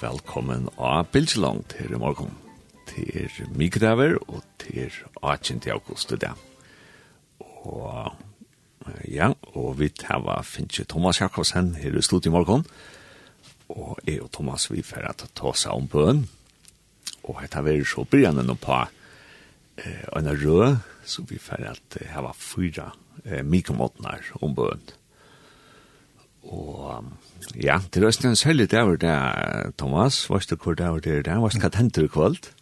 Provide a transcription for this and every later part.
velkommen av Bilgelong til i morgen. Til er og til 18. august i dag. Og ja, og vi tar finnes Thomas Jakobsen her i slutt i morgen. Og jeg og Thomas vi får at ta seg om bøen. Og jeg tar vel så begynner på eh, en rød, så vi får at jeg har fyra eh, mikromåtene om bøen. Og Ja, det er en særlig dag det Thomas. Hva er det hvor dag det er det? Hva er det hva henter du kvalt?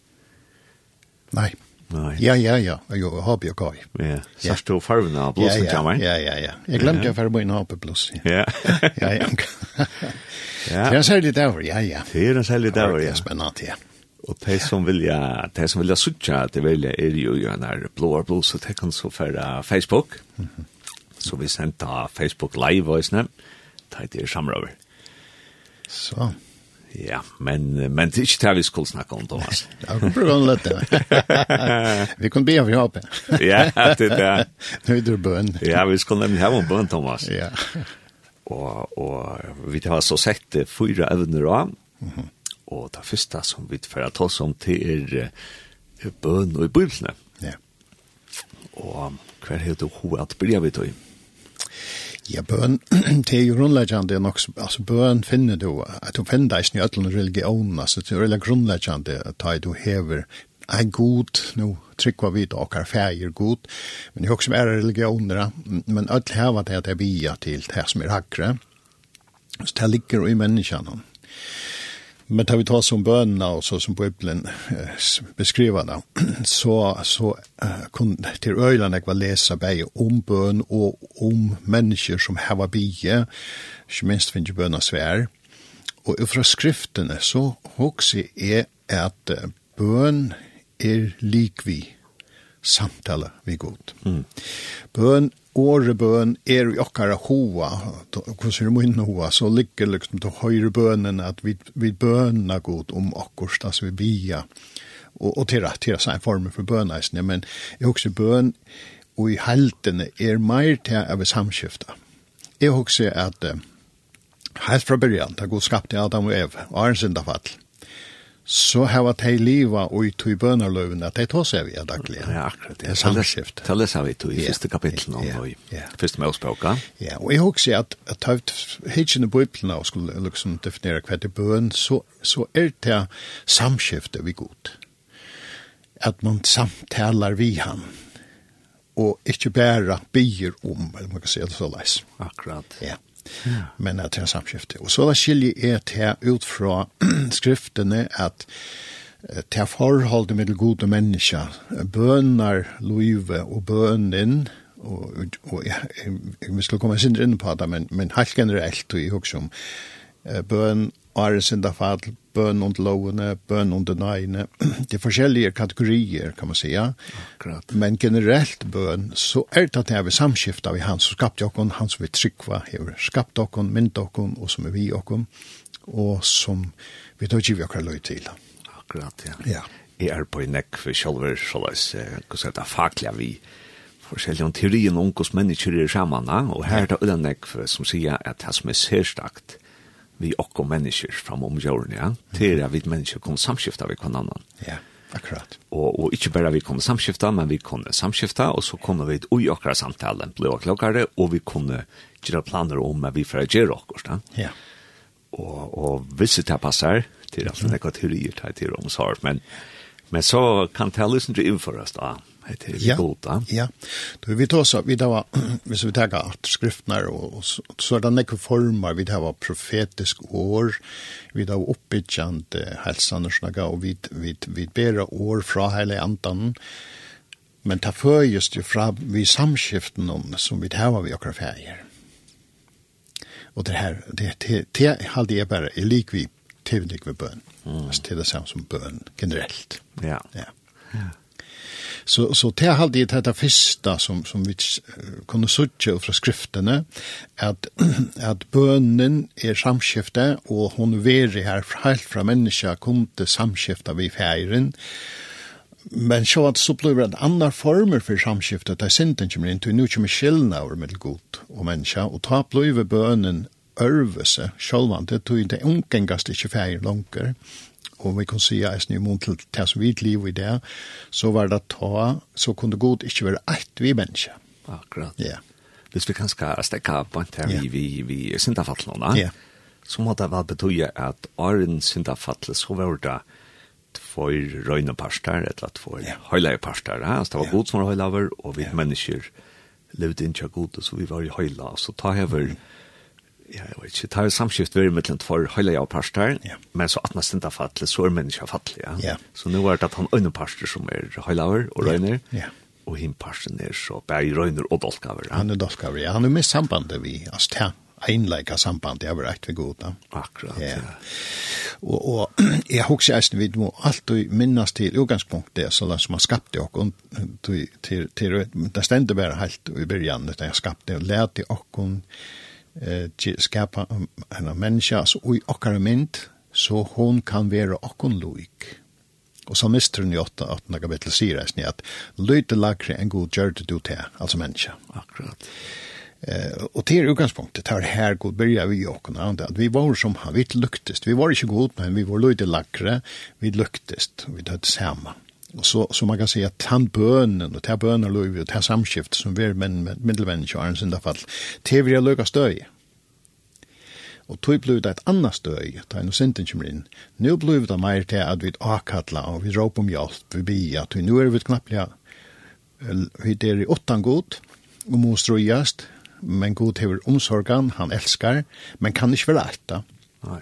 Nei. Nei. Ja, ja, ja. Jo, har og kaj. Ja, sørst du farven av blåsen kommer? Ja, ja, ja. Jeg glemte jeg farven inn hobby blås. Ja. Ja, ja. Det er en særlig dag, ja, ja. Det er en særlig dag, ja. Det er spennende, ja. Og de som vilja, de som vilja sutja, de vilja er jo jo en her blåar blås, og de kan så færa Facebook. Så vi sendte Facebook live, og jeg det er samrøver. Så. Ja, men men det er ikke det vi skulle snakke om Thomas. Jag kommer prova lite. vi kan be om vi har ja, det är Nu det bøn. Ja, vi skulle nemlig ha en bön Thomas. Ja. Og, og vi har så sett fyra evner av, Mhm. Det første som vi för att ta som till är bön og i bibeln. Ja. Och kvar heter hur at bli vi då? Ja, bøn, det er jo grunnleggjande nok, altså bøn finner du, at du finner deg i ødelen religion, altså det er veldig grunnleggjande at du hever en god, nå trykker vi da, og er god, men det er også mer religioner, men ødel hever det at jeg er til det som er hakre, så det ligger jo i menneskene. Men tar vi ta som bønene og så som Bibelen beskriver det, så, så kun til øyene jeg var lese bare om bøn og om mennesker som hava bie, ikke minst finner bønene svær. Og fra skriftene så hokser jeg at bøn er likvig samtale vi god. Mm. Bøn, åre bøn, er jo okkara hoa, hvordan er min hoa, så ligger liksom til høyre bønen at vi, vi bøna god om okkurs, altså vi bia, og, og til rett, til rett, til formen for bøneisene, men jeg husker bøn, og i heltene er meir til av samskifta. Jeg husker at, uh, helt fra byrjan, da god skapte Adam og Eve, og er en syndafall, så har at hei liva og i tog bønerløven at hei tås seg vi er daglig. Ja, akkurat. Det er samskift. Det leser vi tog i første kapitlen om og i første målspråka. Ja, og jeg husker at at høyt hitjen i bøyplene og skulle liksom definere hva til bøn, så, så er det samskiftet vi god. At man samtaler vi han og ikke bare bier om, eller man kan si det så leis. Akkurat. Ja. Men at det er samskifte. Og så da skiljer jeg til ut fra skriftene at til forholdet med gode mennesker, bønner, løyve og bønnen, og, og og ja, vi skulle komme sin inn på det, men, men helt generelt, og jeg husker om bøn, og er sinda fadl, bøn under lovene, bøn under nøyene. Det er forskjellige kategorier, kan man säga. Akkurat. Men generelt bøn, så er det at det er vi samskiftet vi han som skapte okken, han som vi trykva, hever skapt okken, mynd okken, og som er vi okken, og som vi tar vi okker løy til. Akkurat, ja. Ja. Jeg er på en nekk for sjølver, så la oss, hva skal det faglige vi, forskjellige om teorien om hvordan mennesker er sammen, og her er det en nekk som sier at det som er særstakt, vi okko mennesker fram om jorden, ja. Til at vi mennesker kom samskifta vi kvann annan. Ja, akkurat. Og, og ikke bare vi kom samskifta, men vi kunne samskifta, og så kunne vi ui okra samtalen, ble okklokkare, og vi kunne gjøre planer om at vi får gjøre okkur, ja? Ja. Og, og hvis det passar, til at det er nekka teorier til om sår, men, men så kan det liksom til innføres da, heter det ja, goda. Ja, då vi tar så, vi tar, hvis vi tar att skriftene, och, och så, så är det nekve former, vi tar profetisk år, vi tar oppbyggjende helsene, och vi, vi, vi ber år fra hela andan, men ta för just ju fra vi samskiften om, som vi tar vi och färger och det här, det, det, det, det, det er bare, er lik vi, tevnik ved bøn. Mm. Det är det samme som bön generellt. Ja. Ja. ja. Så, så det hade det detta första som, som vi kunde söka från skrifterna att att bönen är samskifte, och hon veri här helt från människa kom til samskifte vi färgen. men så att så blir det andra former för samskifte, det er sinten kommer inn til, nå kommer skillnad över med god och människa och ta blir bönen ørvese, sjølvan, det tog det ungengast ikke feir langer, og vi kan si eisen i mån til det som vi liv i det, så var det ta, så kunne god ikke være eit vi menneske. Akkurat. Ja. Hvis vi kan skal stekke på en term yeah. vi, vi vi syndafallene, yeah. så må det vel bety at åren syndafalle, så var det två röjna parstar, eller två yeah. höjla ja? så det var yeah. god som var höjlaver og vi yeah. mennesker levde inn til god så vi var i höjla. Så ta hever... mm ja, jeg vet ikke, det har samskift vært mittelen for høyla jeg og parster, ja. men så at man stinda fattelig, så er mennesker fattelig, ja. ja. Så nå er det at han øyne parster som er høyla og røyner, ja. ja. og him parsten er så bare røyner og dolkaver. Ja. Han er dolkaver, ja. Han er med sambandet vi, altså det einleika samband jeg var rett ved god da. Akkurat, ja. ja. Og, og jeg husker eisen vi må alltid minnes til utgangspunktet så langt som han skapte og til, til, til, det stendte bare helt i byrjan, det jeg skapte og lærte okken eh, skapa en menneske, altså i okkar mynd, så hon kan være okkon loik. Og så mister hun i 8, 8. kapittel sier jeg at løyte lagre en god gjør det du til, altså menneske. Akkurat. Eh, og til utgangspunktet tar her god byrja vi åkken at vi var som han, vi luktest, vi var ikke god, men vi var løyte lagre, vi luktest, vi dødde sammen så, så man kan säga att han bönen och ta bönen lov och ta samskift som vi men, men, middelmänniska är en synda fall till vi lukka stöj og tog blivit et annet støy, da en synden kommer inn. Nå blivit det mer til at vi akkatla, og vi råp om hjelp, vi bia, til nå er vi knapliga vi er i åttan god, og må strøyast, men god hever omsorgan, han elskar, men kan ikke være alt da. Nei.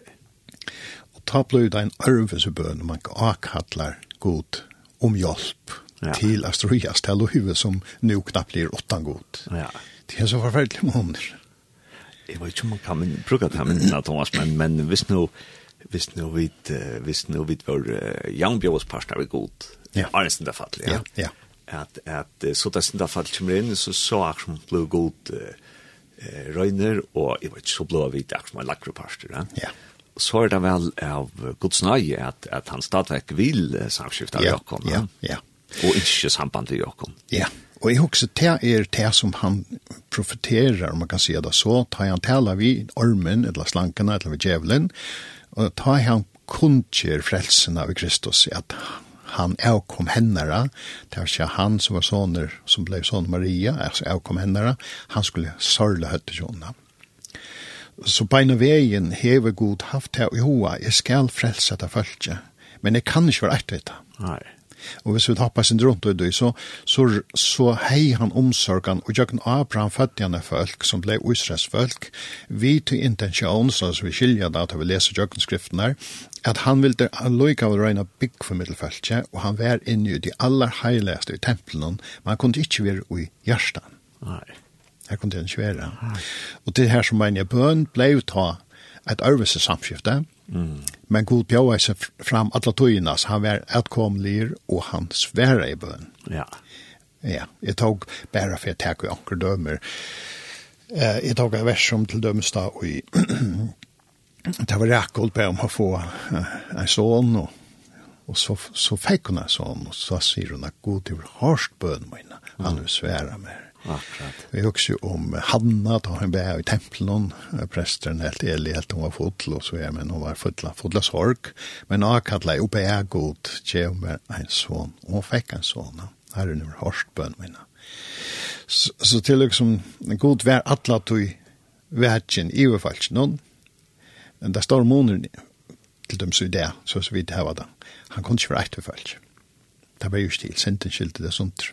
Og ta blivit det en arvesebøn, man akkatlar god om hjelp ja. til Astorias til Lohive som nå knappt blir åttan god. Ja. Det er så forferdelig måneder. Jeg vet ikke om man kan bruke det her minnene, Thomas, men, men hvis nå hvis nå vi hvis nå vi var uh, Young partner vi god. Ja. er det där fall, ja. Ja. ja. at att så det sin fall kommer inn så så action blue god eh Reiner och i vart så blå vi där som lakre pastor, ja. Ja så er det vel av Guds nøye at, at han stadigvæk vil samskifte av Jakob. Ja, ja. Og ikke samband til Jakob. Ja, og jeg husker det er det som han profeterer, om man kan si det så, tar han tala vi ormen, eller slankene, eller vi djevelen, og tar han kunnskjer frelsen av Kristus, at han avkom hennara, det var ikke han som var soner, som ble son Maria, altså avkom hennara, han skulle sørle høttesjonene. Mm Så beina veien hever god haft her i hoa, jeg skal frelse det følge, men jeg kan ikke være etter det. Nei. Og hvis vi tappar sin rundt og døy, så, så, så hei han omsorgan, og jøkken Abraham fattigane folk, som blei Israels folk, vi til intensjon, så vi skilja da, til vi leser jøkken skriften her, at han ville loika av røyna bygg for middelfølge, og han var inne i de aller heiligste i tempelen, men han kunne ikke være i hjertan. Nei. Her kunne det ikke være. Og det her som mener bøn ble jo ta et øvelse samskifte, mm. men Gud bjøy seg fram alle togene, så han var etkomlig, og han svære i bøn. Ja. Ja, jeg tog bare for jeg tar og anker dømer. Eh, jeg tog en vers som til dømes da, og i det var rekord på om å få en sånn, og Og så, så fikk hun en sånn, og så sier hun at god, det var bøn mine, han vil svære mer. Akkurat. Vi husker jo om Hanna, da hun ble i tempelen, presteren helt ærlig, helt hun var fotl, og så er men hun var fotla, fotla sorg. Men hun kallet oppe jeg god, tjev med en son, og hun fikk en son. Her er nummer hårstbøn mine. Så, så til liksom, god vær atla tog verken i overfalsk noen, men det står måneder til dem så i det, så så vidt her var det. Han kunne ikke være etterfalsk. Det var just til, senten skilte det sånt.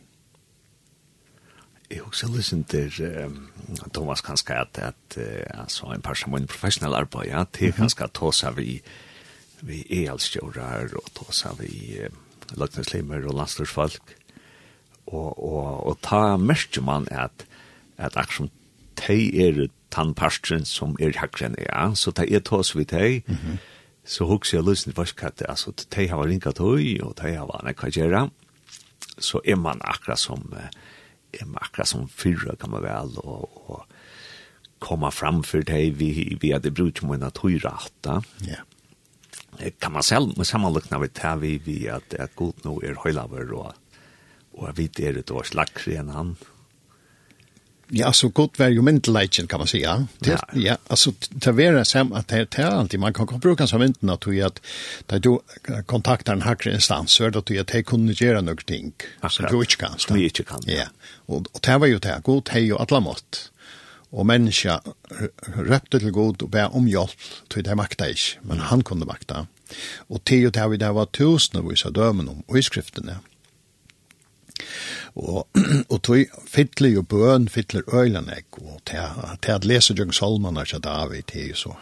Jeg husker listen til um, Thomas kanskje at, at uh, altså, en par som er en professionell arbeid, ja, til kanskje ta seg vi, vi elskjører og ta seg vi uh, løgneslimer og landstorsfolk. Og, og, og ta mest man at, at akkurat som de er tannparstren som er hakkren, ja, så ta er seg vi de, mm så husker jeg listen til forskjell, altså, de har ringet høy, og de har vært hva gjøre, så er man akkurat som... Uh, er akkurat som fyrre kan man vel, og, og komma framför det vi vi hadde brukt med att hyra åtta. Ja. Kan man selv, med sammanlikna vi tar vi vi att at god nå er høylaver, og, og vi det et års slags enn han Ja, så gott var ju myndelagen kan man säga. Det, ja. ja, alltså det var sam att det är alltid man kan bruka som mynden att ju att där du kontaktar en högre instans så att du att kunde göra något ting. Så du inte kan. Du inte kan. Ja. Och, och det var ju det gott hej och alla mått. Och människa röpte till god och bär om hjälp till det makta ich, men han kunde makta. Och det ju det vi där var tusen av vissa dömen om och i skrifterna. Og, og tog fytler jo bøn, fytler øylen ek, og til at lese Jørgen Solman er David, det er jo så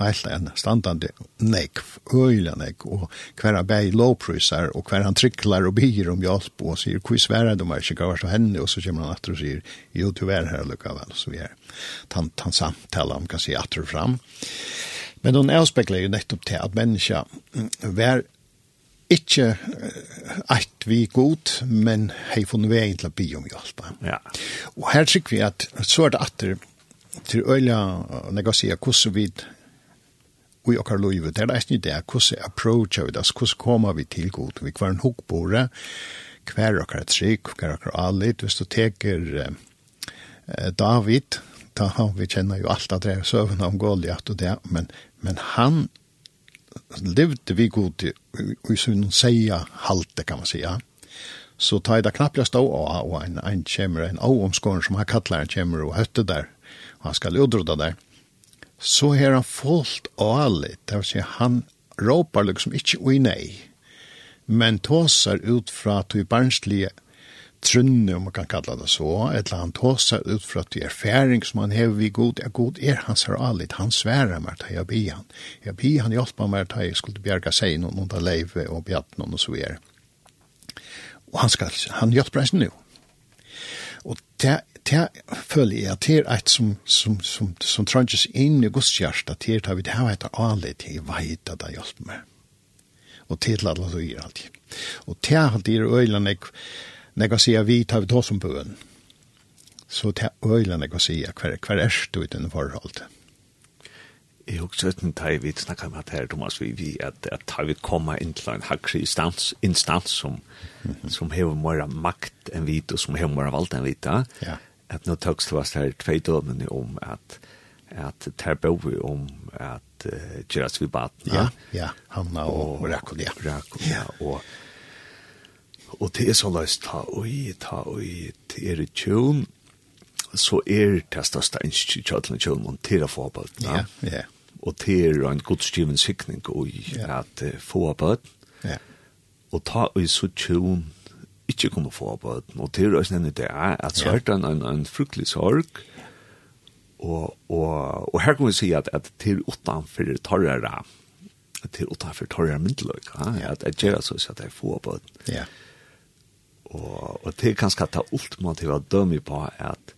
helt en standande nek, øylen ek, og hver han bæg lovpryser, og hver han tryklar og byr om hjelp, og sier, hvor svære de er ikke hva som henne, og så kommer han atter og sier, jo, du er her lukkavel, så vi er tan, tan samtala om kan si atter fram. Men hon avspekler jo nettopp til at menneska vær ikke at vi er god, men hei funnet veien til å bli om hjelp. Ja. Og her sikker vi at så er det atter til øyla, når jeg sier hvordan vi i okkar loivet, det er ikke det, hvordan approacher vi det, hvordan kommer vi til god, vi kvar en hukkbore, hver okkar trygg, hver okkar alit, hvis du teker eh, David, da han, vi kjenner jo alt at det er søvn om Goliath og det, men, men han levde vi god i sin seia halte, kan man säga. Så tar jag det knappt stå av och en, en kjemmer, en avomskåren som han kallar en kjemmer og høtte där. og han ska utrodda där. Så her han fullt och alligt. Det vil si han råpar liksom inte ui nei, Men tåsar ut från att vi barnsliga trunne, om man kan kalla det så, eller han tåsar ut fra at det er færing som han hever vi god, er god er hans her allit, han sværa meg til jeg bi han. Jeg bi han hjelpa meg til jeg skulle bjerga seg noen noen leive og bjatt noen og så er. Og han skal, han hjelpa meg nu. Og det, det føler jeg at det er et som, som, som, som trønges inn i gudstjärsta, det er at vi har et allit, jeg vet at det hjelpa meg. Og til at det gjør alltid. Og til alle de øyne jeg Når jeg sier vi tar vi ta som bøen, så til øyne jeg sier hver, hver er du i denne forholdet. Jeg har husker en tag vi snakker om at her, Thomas, vi, vi at, at tar vi komme inn til en hakre instans, instans som, mm -hmm. som har mer makt enn vi, og som har mer valgt enn vi, ja. at nå tøks det var her tvei dømene om at at ter bor vi om at uh, Gerard Svibatna. Ja, ja, Hanna og, og Rakul, ja. Rakul, ja. Og, Og det er så løs, ta oi, ta oi, til er tjøn, så er det største ønske kjøtlen tjøn, og til det er forberedt. Ja, ja. Og til er en godstiven sikning i at forberedt. Ja. Og ta oi så tjøn, ikke kunne forberedt. Og det er også nemlig det er, at så er det en, en, en fruktelig sorg, og, og, og her kan vi si at, at til utenfor torrere, til utenfor torrere myndeløk, ja, at jeg gjør så at jeg får på det. Ja. Yeah. Og, og det er kanskje at det er ultimativa dømme på at,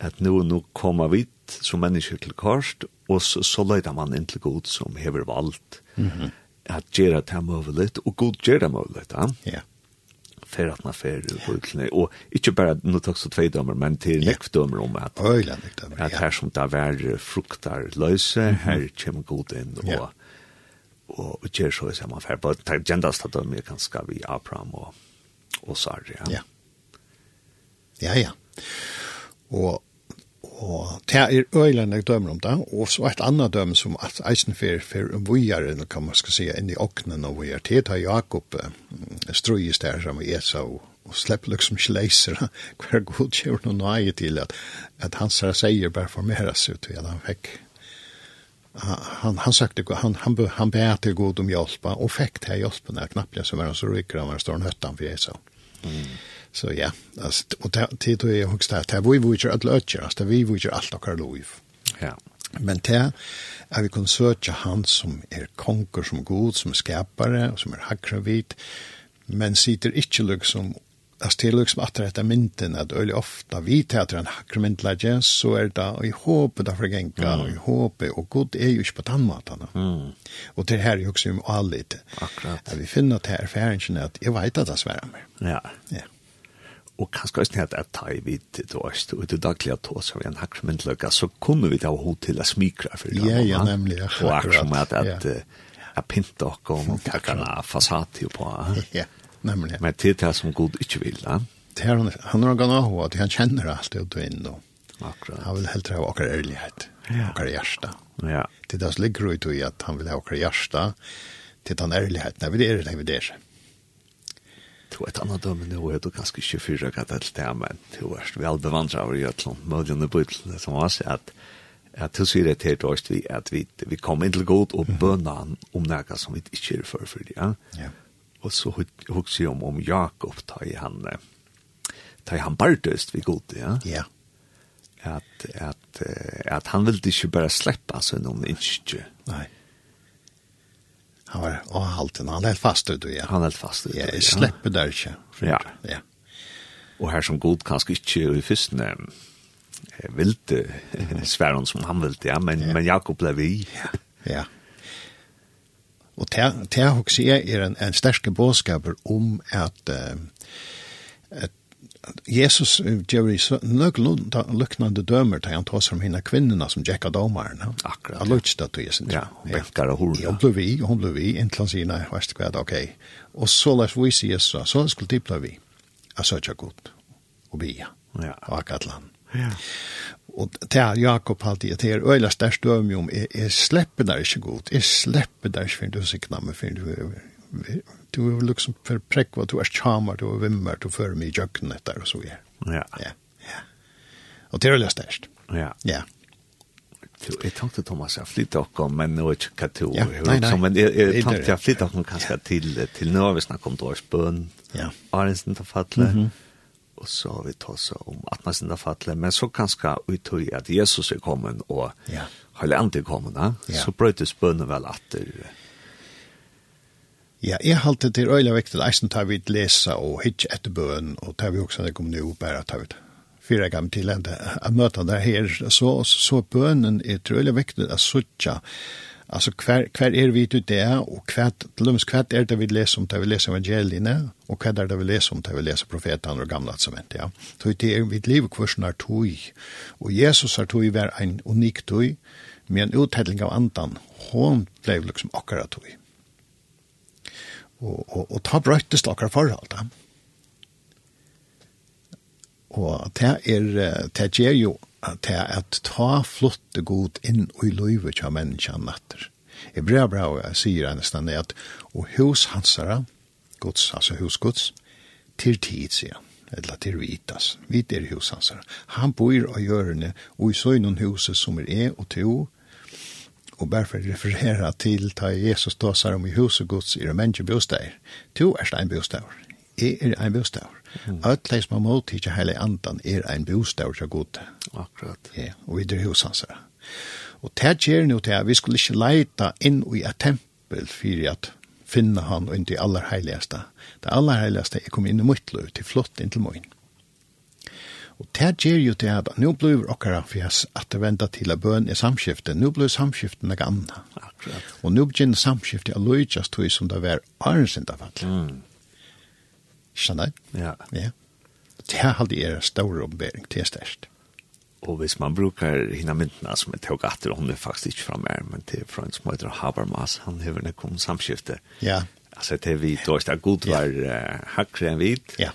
at nå, nå kommer vi som mennesker til korset, og så, så løyder man inn til god som hever valgt mm -hmm. at gjøre det mulig, og god gjør det mulig. Ja. ja. For at man fer utlene, og ikke bare nå takk så tvei dømmer, men til ja. nekv dømmer om at, Øyla, dømmer, ja. at her som det er fruktar løse, mm -hmm. her kommer god inn, og, ja. og, og, og gjør så, så man fer, på, det gendast at dømmer kanskje vi Abraham og og Sarri, ja. Ja, ja. ja. Og, og det er øyland jeg dømer om det, og så et annet døm som at eisen for, for vujere, kan man skal si, inn i åknen og vujere, det tar Jakob strøyes der som Esa og og slipper liksom ikke leiser hver god kjør noe nøye til at, at hans her seier bare formera seg til at han fikk han han sökte han han han ber till god om hjälp och fick det hjälpen där knappt så var han så rycker han var står nöttan för så. Mm. Så ja, alltså och det tror jag högst att det vi vill att lära oss, det vi vill allt och lov. Ja. Men det er vi kan søke han som er konkur som god, som er skapare, och som er hakravit, men sitter ikke liksom det til liksom at det er mynden at øyelig ofta vi teater en hakrumyndlege, så er det i håpet av forgenka, mm. og i håpet, og god er jo ikke på tannmatene. Mm. Og det her er jo også om allit. Akkurat. At vi finner til erfaringen at jeg vet at det sverre meg. Ja. Ja. Og kanskje også nett at ta i vidt til oss, og til daglig at oss har en hakrumyndlege, så kunne vi ta hod til å smikra for det. Ja, ja, nemlig. Ja, og akkurat som at, at, ja. at, at, at pinta og kakana fasati på. Ja, ja nemlig. Men det är det som Gud ikke vil, Ja? Det er han han har gått av at han kjenner alt ut och in. Och Akkurat. Han vil helt ha åker ærlighet, Ja. Åker hjärsta. Ja. Det er det som ligger ut i at han vil ha åker hjärsta. til den ærligheten, Vi er det, vi är tror ett annat dømme nu är det kanske 24 katt til det men det var väl bevandra över i ett land möjligen på som var så at att du sier det til oss vi at vi vi kom kommer inte god och han om noe som vi ikke er for, for det ja Och så hugsi om om Jakob ta i han ta i han bartest vi god ja. Ja. at att at han ville inte bara släppa så någon inte. Nej. Han var och halten han helt fast du ja. Han helt fast. Ja, jag släpper där inte. Ja. Ja. Och här som god kanskje inte i första nämn vilte svärn som han vilte ja men men Jakob blev vi. Ja. Ja og det jeg også er en, en sterske bådskaper om at, uh, at Jesus gjør i løknande dømer til han tar som henne kvinnerna som Jekka domaren. Akkurat. Han løkst det til Jesus. Ja, og belkar og hurra. Hun ble vi, og hun ble vi, inntil han sier, nei, vet du hva ok. Og så lær vi sier Jesus, så skulle de ble vi. Jeg søkja godt, og vi, ja, og akkurat land. Ja. Og er Jakob alltid, jeg til, og ellers der støv om, jeg, jeg slipper deg ikke godt, jeg slipper deg ikke for du sikna meg, for du, du er liksom for prekk, du er kjammer, du er vimmer, du fører meg i jøkken etter, og så er. Ja. Ja. ja. Og det er øyla størst. Ja. Ja. Du, jeg tenkte Thomas, jeg flyttet dere, men nå er ikke hva du ja, nei, nei. men jeg, jeg tenkte jeg flyttet dere kanskje til, til nå, hvis jeg kom til årsbøn, ja. Arensen til Fatle, mm og så har vi tås om at man sinne fattelig, men så kanskje uttøy at Jesus er kommet, og ja. hele andre er kommet, ja. så brøytes bønnen vel atter. Ja, jeg halte til øyla vektig, eisen tar vi lesa og hitje etter bøen, og tar vi også det kommer nå, bare tar vi det fyra gamla till ända att möta där här så så bönen är tröjligt viktigt at suttja, Altså, hver, hver er vi til det, og hver, til løms, hver er det vi leser om det vi leser evangeliene, og hver er det vi leser om det vi leser profetene og gamle testamentet, ja. Så det er mitt liv, hvordan er tog, og Jesus er tog hver en unik tog, med en uttelling av andan, hon ble liksom akkurat tog. Og, og, og ta brøttes til akkurat forhold, da. Og det er, det gjør jo til at ta flotte god inn og i løyve til menneskene natter. I bra bra sier han nesten at og hus hansara, gods, altså hos gods, til tid, sier han, eller til vitas, vit er hos hansara. Han bor av hjørne og i søgnon huset som er e og to, og derfor referera til ta Jesus tåsar om i huset gods i det menneske bostad. To er stein bostad, jeg er ein bostaur. Mm. Alt leis har mot til hele andan er ein bostaur til god. Akkurat. Ja, og vi det hos hans. Og det gjør nå til at vi skulle ikke leita inn i et tempel for at finne han og inn til aller heiligeste. Det aller heiligeste er kommet inn i mitt liv, til flott inn til morgen. Og det gjør jo til at nå blir okkara fjes at det venda til at bøn er samskiftet. Nå blir samskiftet noe annet. Akkurat. Og nå begynner samskiftet å løytjast tog som det var arens. Mm. Skjønner du? Ja. Ja. Det er alltid er stor ombering til størst. Og hvis man brukar hina myndene som er tog atter hun er faktisk ikke fra mer, men til fra en som heter Habermas, han hever nek om samskifte. Ja. Altså det vi dårst er det god var ja. uh, hakre enn vid. Ja.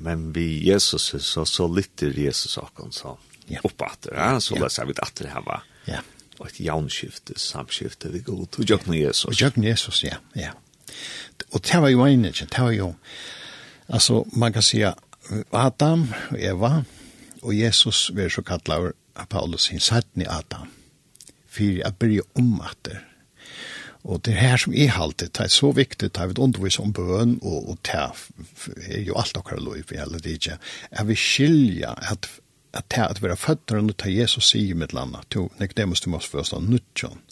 Men vi Jesus så, så lytter Jesus åkken så ja. opp oppatter. Ja. Så ja. leser vi atter her var. Ja. Og et jaunskifte, samskifte vi god. Og jøkken Jesus. Og jøkken Jesus, ja. Ja. Og det var jo en ikke, det var jo, altså man kan si Adam og Eva og Jesus var så kallet av Paulus sin sattni Adam for jeg blir om atter. Og det her som er alltid, det er så viktig, det er vi undervis om bøn, og, og det er jo alt dere lov i hele det ikke, at vi skilja at at det at være født når ta Jesus sier med landa, to nekdemus du måste først av nutjon,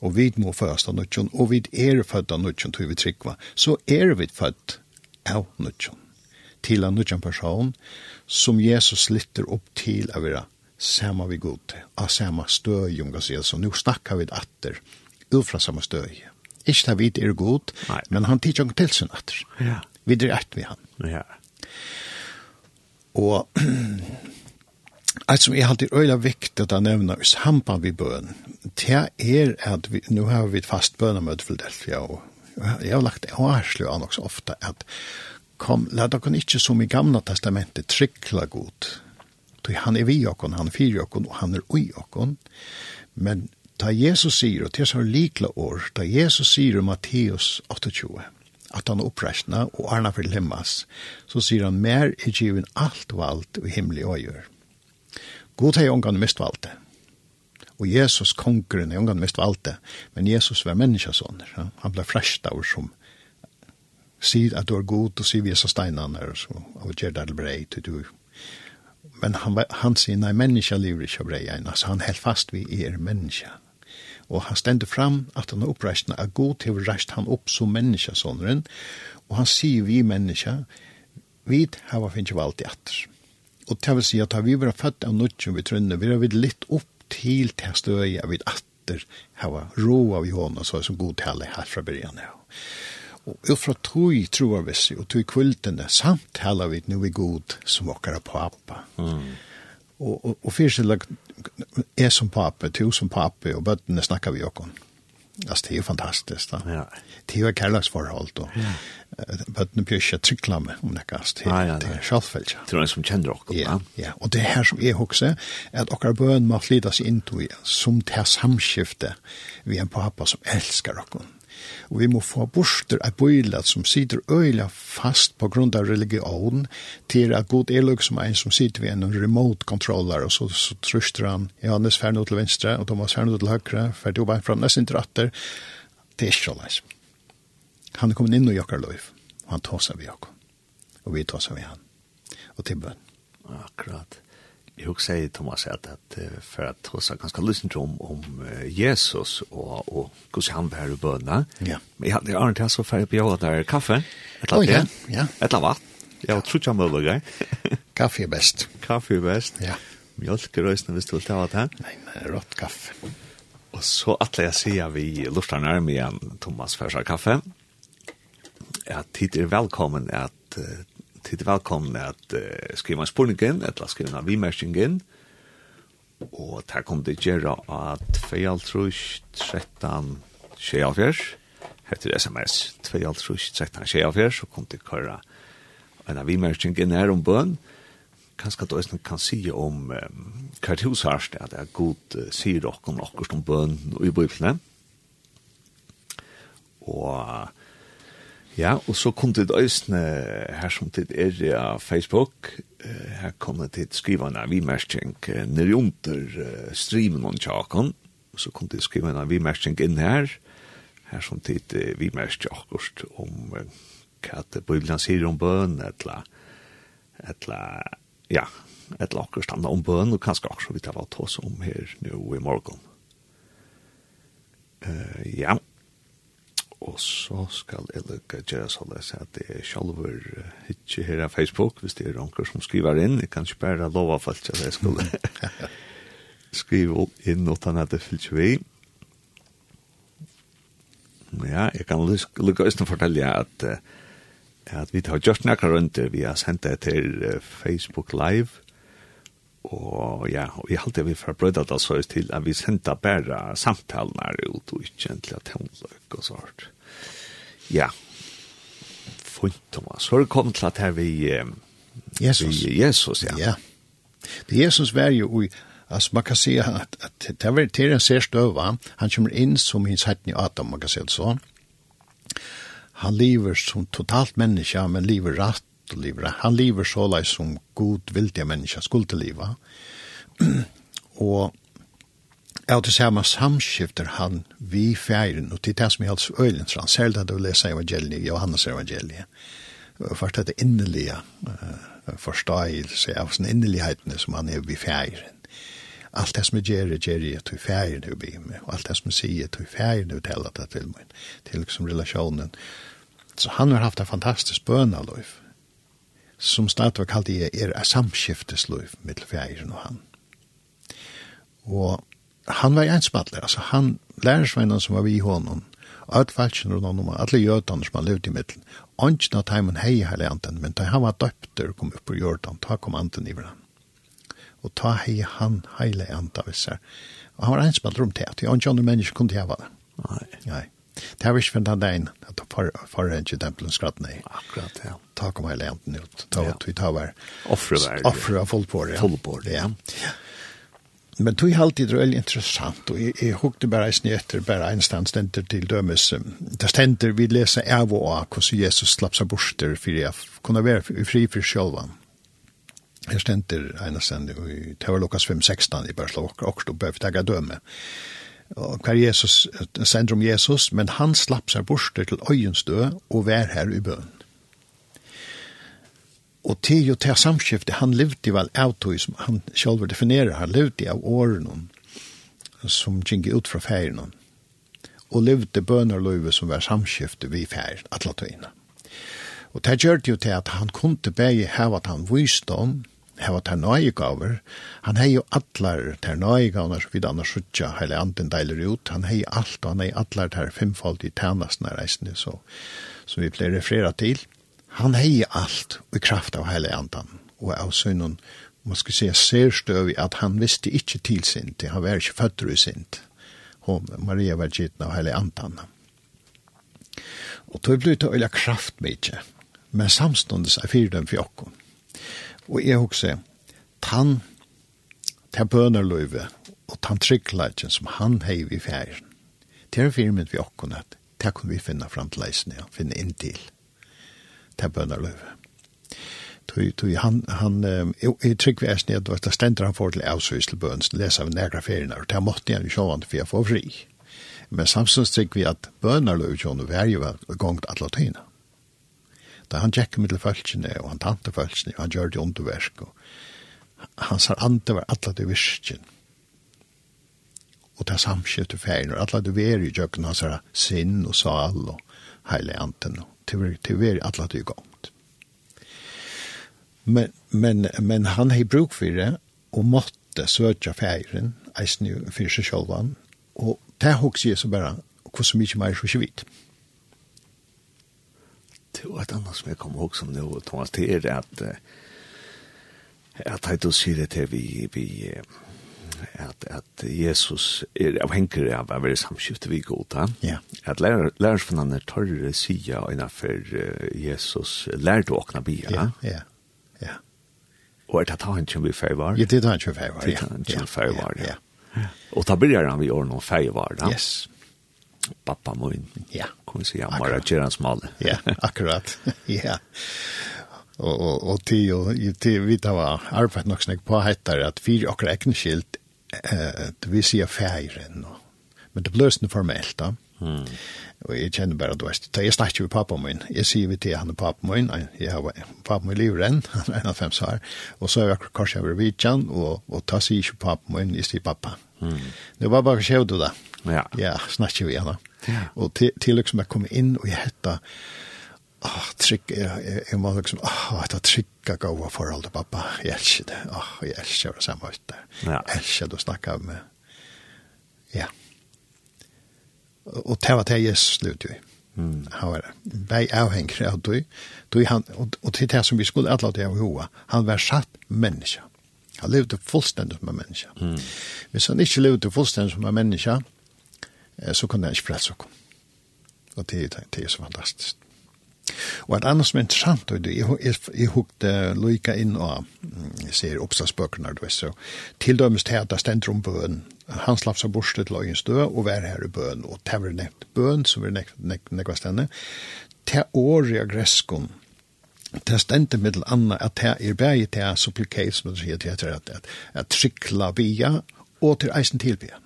og vi må først av nødtjen, og vi er født av nødtjen, tror vi trykva, så er vi født av nødtjen. Til av nødtjen person, som Jesus litter opp til av vera, samma vi god til, av samma støy, unga sier, så nå snakker vi atter, ufra samma støy. Ikke da vi er god, Nei. men han tidsjong til sin atter. Ja. Vi er ett vi han. Ja. Og Alt som er alltid øyla viktig å nevna i samband vi bøn, det er at vi, nu har vi et fast bønamøte for Delfia, og jeg har lagt årslig an også ofte at kom, la dere ikke som i gamla testamentet trykla god, tog han er vi okon, han er fyri okon, og han er ui okon, men ta Jesus sier, og til så likla år, ta Jesus sier i Matteus 28, at han opprestna og arna for limmas, så sier han, mer er givin alt vald i himmelig og gjør. God hei ungan mist valde. Og Jesus kongren er ungan mist valde. Men Jesus var menneskjasåner. Ja? Han ble frashta av som sier at du er god, og sier vi er så steinene, og gjør det til brei, til du. Men han, han sier, nei, menneske lever ikke av brei, altså han held fast vi er menneske. Og han stender fram at han er oppreistende, at god har reist han opp som menneske sånneren, og han sier vi menneske, vi har finnst jo alltid atter. Og det vil si at vi var født av nødtjen vi trønner, vi har vært litt opp til til støy, vi atter hava ro av Johanna, så som god tale her fra byrjan. Og ut fra tog tror vi seg, og tog kvultene, samt taler vi nu i god som åker på appa. Mm. Og, og, og fyrst er som pape, to som pape, og bøttene snakker vi åkken. Mm. Alltså det är fantastiskt. Då. Ja. Det är kärleksförhåll då. But nu blir jag tryckla med om det kast. Det är självfällt. Det är en som känner också. Ja, ja. Och det här som är också att åkar bön må flytas in till som det här samskifte vi en pappa som älskar oss. Og vi må få borster av bøylet som sitter øyla fast på grunn av religion til at god er som en som sitter ved en remote controller og så, så truster han Johannes Fernod til venstre og Thomas Fernod til høyre for det var fram nesten til atter det er ikke sånn han er kommet inn og jokker løyf og han tar seg ved jokker og vi tar seg ved han og til bøn. Akkurat jeg också säger Thomas at, at uh, for at hos er ganske lyssna om om uh, Jesus og, og hvordan han var i bønene. Ja. Men jeg jag hade inte så färg på jag där kaffe. Et Ett latte. Ja, ja. eller annet. Jag tror ikke han vill det. Kaffe er best. Kaffe er best. Ja. Mjølk är røysene hvis du vil ta att här. Nej, men rått kaffe. Og så att jag säger vi luftar nærmere igjen Thomas färsar kaffe. Ja, tid er velkommen at uh, tid er velkomne at uh, skriva en spurning spurningen, eller skriva en vimerskingen, og der kom det gjerra at 2.3.13.24, 13 heter sms, 2.3.13.24, så kom det køyra en av inn her om bøn, kanskje at også kan si om um, hva det hos herst, at det er god uh, sier dere om akkurat om bøn og i bøyplene, og uh, Ja, og så kom det øyne her som tid er av Facebook. Her kom det til skrivene av vimerskjeng nere under streamen om tjaken. Og så kom det skrivene av vimerskjeng inn her. Her som tid vimerskjeng akkurat om hva det Bibelen sier om bøn, etla, etla, ja, etla akkurat standa om bøn, og kanskje akkurat vi tar hva tås om her nå i morgen. Uh, ja, ja Og så skal jeg lukke gjøre så det at det er sjalver ikke her av Facebook, hvis det er noen som skriver inn. Jeg kan ikke bare lova folk at jeg skulle skrive inn og ta ned det fyllt vi. Ja, jeg kan lukke oss til å fortelle at, at vi har gjort nærkere rundt det. Vi har sendt det til Facebook Live. Og ja, og jeg halte vi fra brøyda da så til at vi sendte bare samtalene ut og ikke egentlig at hun løk og sånt. Ja. Fint, Thomas. Hør kommet til at her vi... Eh, Jesus. Vi, Jesus, ja. Ja. Det Jesus var jo i... Altså, man kan si at, at det var til en ser va? Han kommer inn som hins hette i Adam, man kan si det så. Han lever som totalt menneske, men lever rett og lever. Han lever så som god vildige menneske skulle leva. och av det samme samskifter han vi færen, og til det som er altså øyelig, så han særlig hadde å lese evangeliet, Johannes evangeliet, for dette innelige uh, forståelse av sånne innelighetene som han er vi færen. Alt det som er gjerrig, gjerrig er til færen er vi med, og alt det som er sier til færen er til det til meg, til liksom relasjonen. Så han har haft en fantastisk bønaløyf, som stedet var kalt i er samskiftesløyf mittel færen og han. Og han var ensmattlig, altså han lærersvennen som var vi i hånden, og alt falskjen rundt om, alle jødene som han levde i middelen, åndsna taimen hei hele anten, men da han var døpter og kom upp på jordan, ta kom anten i hverandre. Og ta hei han heile anta vissar. Og han var ensmattlig om det, at åndsna andre mennesker kunne hava det. Nei. Nei. Det var ikke for den dagen at det var ikke tempelen skratt ned. Akkurat, ja. Ta kom hele enten ut. Ta Ja. vi ta var offre der. Offre av fullt på det. Folk på det, ja. Ja. Men tog halt det är intressant och jag, jag hukte bara i etter bara en ständer till dömes. Det ständer vi läser av och av Jesus slapp sig bort för jag kunde vara fri för själva. Här ständer ena ständer i Lukas 5.16 i Börslåk och då behöver jag döme. Och kvar Jesus, ständer om Jesus, men han slapp sig bort till öjens dö och var här i bön. Og til jo til samskiftet, han levde vel av tog som han selv definerer, han levde av årene som gikk ut fra ferien. Og levde bønerløyve som var samskiftet vi ferien, alle togene. Og det gjør det jo til at han kunne begge hava at han visdom, hava at han nøyegaver. Han hei jo atler til nøyegavene så vidt annars suttja hele anden deiler ut. Han hei alt, og han hei atler til femfaldig tjenestene reisende, så, som vi pleier referere til han hei alt i kraft av hele andan, og av synden, man skal se særstøv i at han visste ikke til sint, han var ikke føtter i sint, og Maria var gitt av hele andan. Og tog ble til å øyla kraft mykje, men samståndes er fyrir dem for. Og jeg hokse, tann, ta bønerløyve, og tann tryggleitjen som han hei vi fjæren. til er en firmynd vi okken at det kunne vi finne fram til leisen, ja, finne inn til til bønnerløyve. Tui, han, han, jeg trygg vi eisen i at det stender han får til avsøys til bøns, lesa av negra ferina, og det måtte han jo sjåan for jeg får fri. Men samstunds trygg vi at bønnerløyve sjåan var jo gongt atla tøyna. Da han tjekk mittel følsene, og han tante følsene, og han gjør det underverk, og han sar ante var atla til virkjen. Og det samskiftet ferien, og atla til veri i jøkken, han sar sinn og sal og heile anten og til til ver alla til gongt. Men men men han har bruk for det og måtte søkja feiren eisini for seg sjølvan og det hugsi er så bara hvordan mykje mer så vidt. Det var et annet som jeg kom ihåg som nå, Thomas, det er at at jeg då sier det til vi, vi at, at Jesus er avhengig av å være samskiftet vi god. da. Ja. At lærersfunnene tørre sida innenfor Jesus lærte å åkne bia. Ja, ja, ja. Og er det ta han som vi feivar? Ja, det tar han som feivar, ja. Det tar han som feivar, ja. Og da begynner han vi år noen feivar, da. Yes. Pappa min. Ja. Kan vi si, han bare gjør hans male. Ja, akkurat. Ja og og og til, og vi vita var arbeitt nok snakk på heitar at fyr akkurat egna skilt eh, vi sier feiren, men det blir sånn formelt da. Mm. Og jeg kjenner bare du vet, jeg snakker jo pappa min, jeg sier vi til han er pappa min, jeg har pappa min liv renn, han er en av fem svar, og så er jeg akkurat kanskje over vidtjen, og, og ta sier ikke pappa min, jeg sier pappa. Mm. Det var bare skjøv du da. Ja. Ja, snakker vi igjen da. Ja. Og til, til liksom jeg kom inn og jeg hette, ah, trygg, jeg, jeg, jeg må liksom, ah, det er trygg å gå forhold til pappa, jeg elsker det, ah, jeg elsker det samme ut det, jeg elsker det å snakke med, ja. Og det var det jeg slutt jo. Mm. Han var bäj avhengig av du. Du han og, og til det som vi skulle alla det av hoa. Han var satt menneske, Han levde fullstendig som en menneske, Mm. Hvis han ikke levde fullstendig som en människa så kunne han ikke frelse oss. Og det, det det er så fantastisk. Og et annet som er interessant, og det jeg, jeg hukte loika inn og jeg ser oppstadsbøkene, du vet, så til dømes til at det stender om bøen. Han slapp seg bort til lagens død og vær her i bøen, og det var nekt bøen, som var nekt, nekt, nekt stende, til året greskon, det stendte middel anna at det er bæg til at supplicate, som det sier, til at, at, at at trykla via, og til eisen tilbya.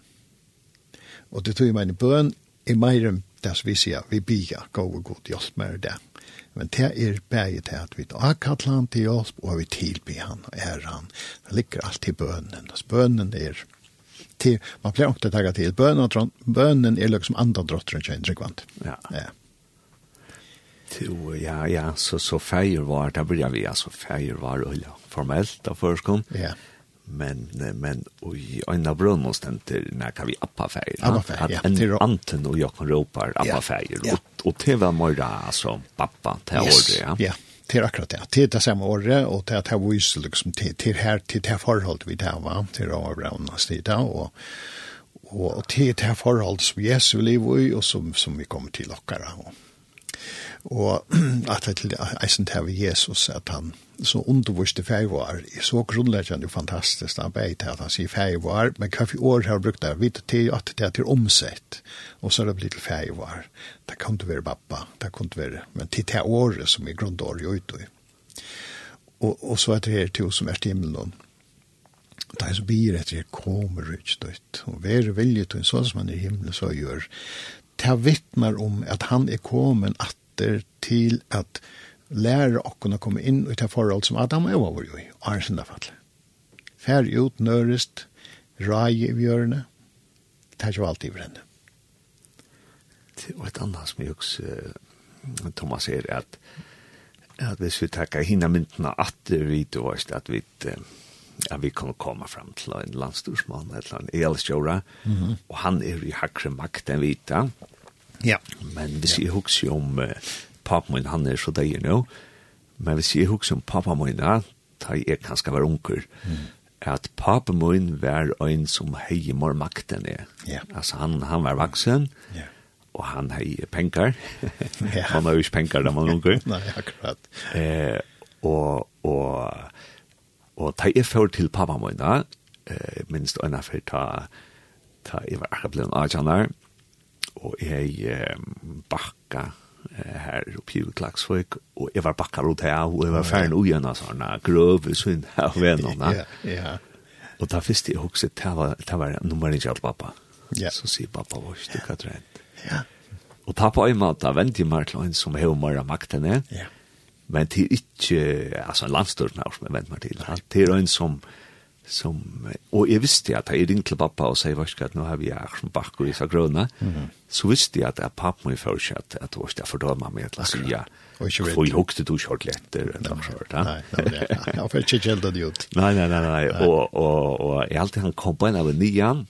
Og det tog jeg meg i bøen, i meiren, det som vi sier, vi bia, gå og god, hjelp meg det. Men det er bæget til at vi avkattler han til oss, og vi tilbyr han og er han. Det ligger alltid bønnen, og bønnen er til, man pleier ikke å ta til, bønnen, bønnen er liksom andre drotteren kjenner, ikke sant? Ja. ja. Jo, ja, ja, så, så feir var, da blir vi, altså feir var, ja, formelt, da først kom. Ja. Yeah men men och i en av brunnen när kan vi appa färg appa ja. Anten och jag kan ropa appa färg och och var mera alltså pappa till yes. ja. ja. Till akkurat det till det samma året och till att ha vis liksom till till här till det förhållet vi där va? Till Abrahams tid och och till det förhållet som Jesus lever i och som som vi kommer till lockar och och att det till sånt här vid Jesus att han så undervurste feivar, så grunnleggjande og fantastisk arbeid til at han sier feivar, men hva for år har brukt det, vidt til at det er til omsett, og så er det blitt til feivar. Det kan ikke være pappa, det kan ikke være, men til det året som er grunnåret og ute. Og, og så er det her til som er til himmelen, Det er så blir etter jeg kommer ut støtt, og være vilje til en sånn som han i himmelen så gjør. Det vittnar om at han er kommet atter til at lære okken å komme inn i det forhold som Adam og Eva var jo i, og er sinne fall. Fær ut, nørest, rai i bjørene, det er ikke alltid brenne. Og et annet som jeg også, Thomas, er at, at hvis vi takker hinna myndene at vi då, at vi at vi kan komme fram til en landstorsmann, eller en elstjåra mm -hmm. og han er i hakre makt enn vita. Ja. Men hvis ja. jeg husker om uh, pappa min, han er så deg nå, men hvis jeg husker om pappa min, ja, da jeg kanskje var unker, mm. at pappa min var en som hei mor makten er. Yeah. Altså han, han var vaksen, yeah. og han hei penger. yeah. han har jo ikke penger da man unker. Nei, akkurat. Eh, og, og, og da jeg får til pappa min, da, eh, minst en av ta, ta, jeg var akkurat blevet en og jeg eh, bakka her oppi i Klagsvøk, og jeg var bakka rundt her, og jeg var ferdig ui en sånne grøve i svinn av vennene. Ja, ja. Og da visste jeg også, det var, det var nummer ikke av pappa. Ja. Så sier pappa, hva er det hva trent? Ja. Og ta på en måte, vent i meg til en som har mer av er, Ja. Men til ikke, altså en landstørsmål som jeg vent meg til. Det er en som, ja som og jeg visste at jeg ringte til pappa og sier vars att nå har vi her som back och så gröna så visste jeg at jeg pappa mig för sig at det var det för meg til å si ja. Og ikke vet. och jeg hukte du kjørt letter eller så där nei, nej jag fick inte helt det ut. Nei, nei, nei, nei. og, og, og jeg alltid han kom på en av nian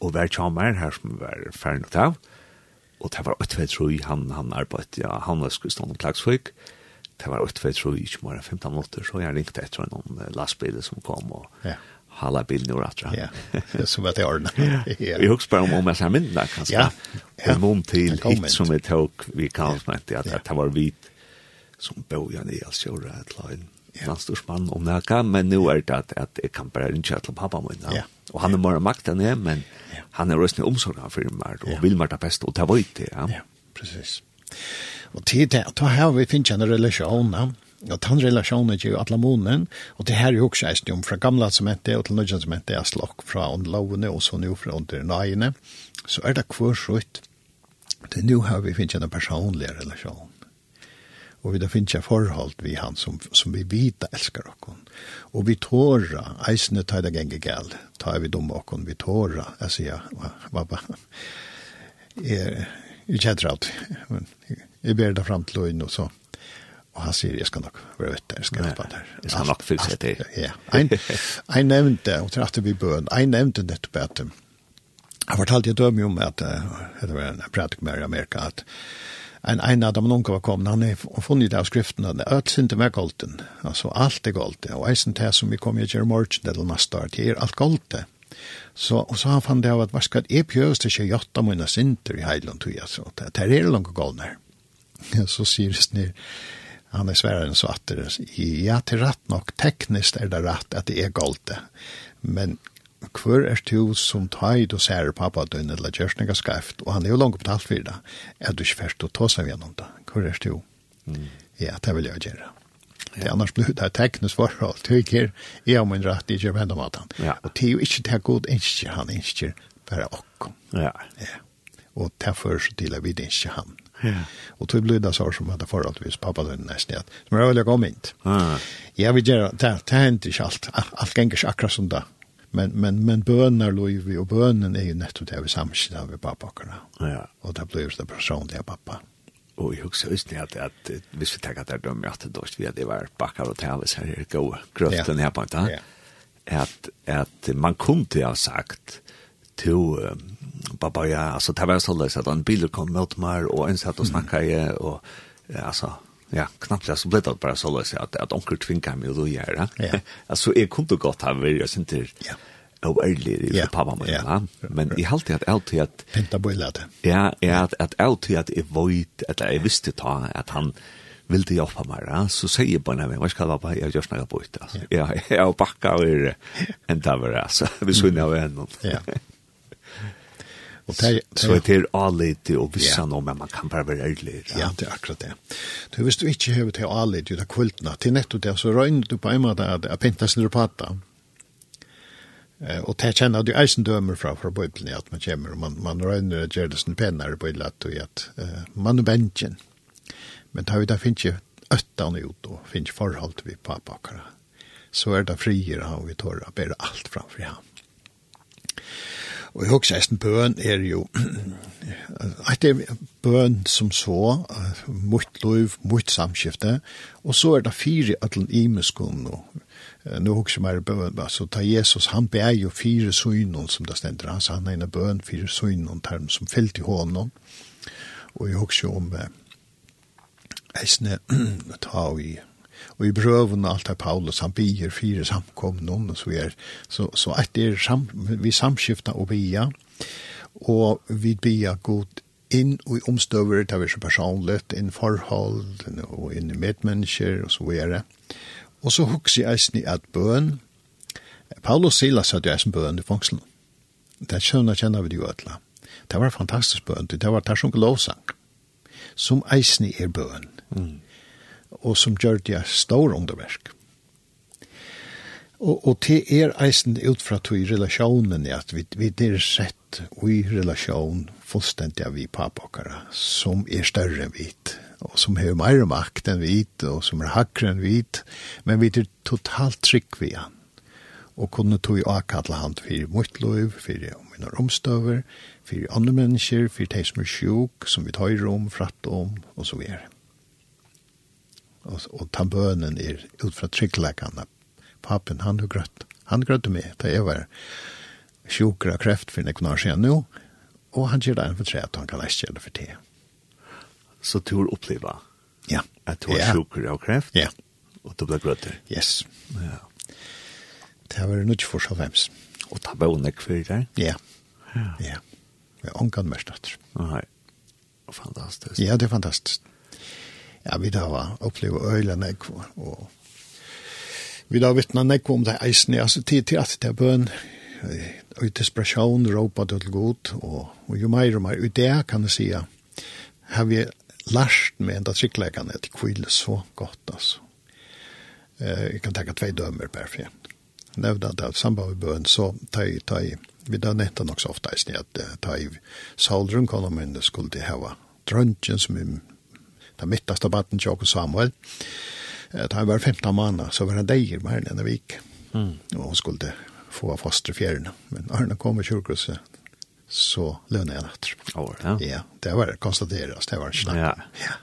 og hver charmer her som var ferdig nok av og det var ett vet tror han han arbeidde ja han var skulle stå på klaxvik det var 8, 2, 3, ikke mer 15 minutter, så jeg ringte etter noen lastbiler som kom og ja. hala bilen i rett. Ja, så var det til Ja. Vi husker bare om om jeg ser min mindre, kanskje. Ja. ja. En mån til hit som vi tok, vi kallet meg til at det var hvit som bor i Alsjøra, et eller annet landstorsmann om det kan, men nu er det at, at jeg kan bare ringe til pappa min. Ja. Og han er mer makt enn jeg, men han er røstende omsorgen for meg, og vil meg det beste, og det var ikke det. Ja, ja precis. Og til det, da har vi finnet en relasjon, og den relasjonen er jo alle månen, og det her er jo også eisen om fra gamle som heter, og til nødvendig som heter, er slokk fra åndlovene, og så nå fra under nøyene, så er det hver slutt. Det nå har vi finnet en personlig relasjon. Og vi da finnes jeg forhold vi han som, som vi vita elskar okkon. Og vi tåra, eisene tar det genge gæl, tar vi dumme okkon, vi tåra, jeg sier, hva, hva, hva, jeg, jeg kjenner alt, men jeg ber det fram til øyn og så. Og han sier, jeg skal nok være vet jeg skal hjelpe der. Jeg skal nok fylle seg til. Ja, jeg nevnte, og til at vi bøn, jeg nevnte nettopp at Jeg fortalte jeg døm jo om at, det var en pratik med i Amerika, at en en av dem noen var kommet, han har funnet det av skriften, at alt ikke med golden, altså alt er golden, og eisen til som vi kommer til morgen eller neste år, det er alt golden. Så, og så han fann det av at, hva skal jeg pjøs til 28 måneder sinter i Heilund, tog jeg, så det er langt golden her. så sier det han er svärare så att det ja till rätt nok, tekniskt är det rätt att det är galet men hver er du som tid og ser pappa den eller gjørs noe skreft, og han er jo langt betalt for det er du ikke først å ta seg gjennom det Hver er du ja det vill jag gjøre. Det annars blir det tekniskt förhåll. Tycker jeg om en rätt i Germanda matan. Ja. Og det er jo ikke det god inskjer han inskjer bare och. Ja. ja. Och därför så til vi vi inskjer han. Ja. Og tog blir det så som at hade förhållvis pappa den nesten at som jag ville komma Ah. Ja. vi gjør det det hender ikke alt. Alt ganger ikke akkurat som det. Men men men bønner lov vi og bønnen er jo nettopp det vi samskida med pappa akkurat. Ja. Og det blir det personlige av pappa. Og Och jag också visste at, att hvis vi tenker at det er dømme at det dårst vi at det var backar och tävlas här gode grøften her på det. Ja. At, at man kunne ha sagt to uh, pappa ja, alltså det var så lätt att en bil kom mot mig och en satt och snackade mm. och ja, alltså ja, knappt så blev det bara så lätt att att onkel tvingar mig då göra. Ja. alltså jag kunde gott ha varit jag synte. Ja. Och ärlig i pappa mamma. Ja. Men i halt att allt att penta det Ja, ja, att att allt att i void att jag visste ta att han vill det hjälpa mig. Ja? Så säger jag bara, vad ska jag vara? Jag gör snäga på ut. Alltså. Ja, jag har backat och är en tavare. Alltså. Vi skulle ha en. Ja. Og det, så det er allt og vissa noe, men man kan bare være ærlig. Ja, det er akkurat det. Du hvis du ikke hur til är allt ju där til nettopp det, så rönde du på en måte at jeg pinta sin repatta. Eh og det känner du eisen dømer fra fra bibeln at man kommer og man man røgner at gjør det sin pennar på illat at att man er bensjen. Men det da ju ikke øttene ut, og ut ikke forhold til vi pappa och så er det frier han vi torra ber allt framför han. Og jeg husker eisen bøn er jo, at det er bøn som så, mot lov, mot samskifte, og så er det fire atlen imeskon nå. Nå husker jeg mer bøn, så ta Jesus, han ber jo fire søgnon som det stender, altså han er en bøn, fire søgnon, term som fyllt i hånden. Og jeg husker jo om eisne ta i og i brøven alt er Paulus, han bier fire samkomne om, og så er, så, så at det er sam, vi samskifta og bia, og vi bia god inn og i omstøver, det er så personligt, inn forhold, og inn i medmennesker, og så er det. Og så hukse jeg eisen i at bøn, Paulus Silas hadde eisen bøn i fangselen. Det skjønner kjenner vi det jo ødela. Det var fantastisk bøn, det var det som lovsang, som eisen i er bøn. Mm og som gjør det stor underverk. Og, og til er eisen ut fra to i relasjonen, at vi, vi er sett og i relasjon fullstendig av vi papakere, som er større enn vit, og som har mer makt enn vit, og som er hakre enn vit, men vi er totalt trygg vi han. Og kunne to i avkattla han for mitt liv, for mine vi omstøver, for andre mennesker, for de som er sjuk, som vi tar om, fratt om, og så videre og, og ta bønen er ut fra tryggleggene. Papen, han har grøtt. Han grøtte med, da jeg var sjukere kreft for noen år siden nå, og han gjør det en for tre, at han kan ikke det for te. Så du har opplevd ja. at du har ja. sjukere av kreft, ja. og du ble grøtter? Yes. Ja. Det var nok for så vems. Og ta var for deg? Ja. Ja. ja. Jeg ångan mest etter. Nei. Fantastisk. Ja, det er fantastisk ja, vi da var opplevd øyla nekva, og vi da vittna nekva om det eisne, altså tid til at det er bøn, og i desperation råpa det til god, og, og jo meir og meir, og det kan jeg sija, har vi lært med enda tryggleggane til kvile så godt, altså. Eh, jeg kan tenka tvei dømer per fri. Nevna det at samband med bøn, så ta i, ta i, vi da netta nok så ofta eisne, at ta i, saulrun konomene skulle de hava drøntjen som er det midtaste baden til Jakob Samuel. Da han var 15 måneder, så var han deier med henne en vik. Mm. Og hun skulle få foster fjerne. Men Arne kom i kjørkrosset, så lønner jeg natt. Oh, ja. ja. det var konstateres, det var snakk. Ja. ja.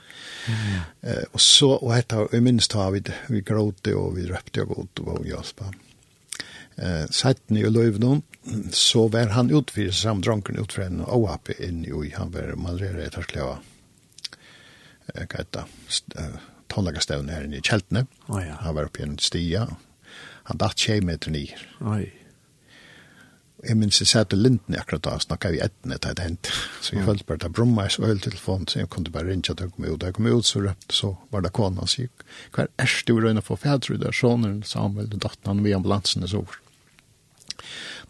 Mm. Och og så, og etter, jeg minnes da, vi, vi gråte og vi røpte og godt og hjelp. Uh, Setten i Løyvnån, så var han utfyrt sammen dronken utfyrt en OAP inn i, han var manrere etter skleva. Mm hva heter det, tannleggerstevnet her inne i kjeltene. Oh, ja. Han var oppe i en stia. Han datt tjej meter nir. Oi. Jeg minns jeg satt i linden akkurat da, snakka vi etten etter det hent. Så jeg følte bare det bromma i så telefon, så jeg kunne bare rinja til å komme ut. Da Jeg kom ut, så røpte, så var det kona, så jeg, hva er erst du røyna for fædru der, såneren, Samuel, datten han, vi ambulansen er så.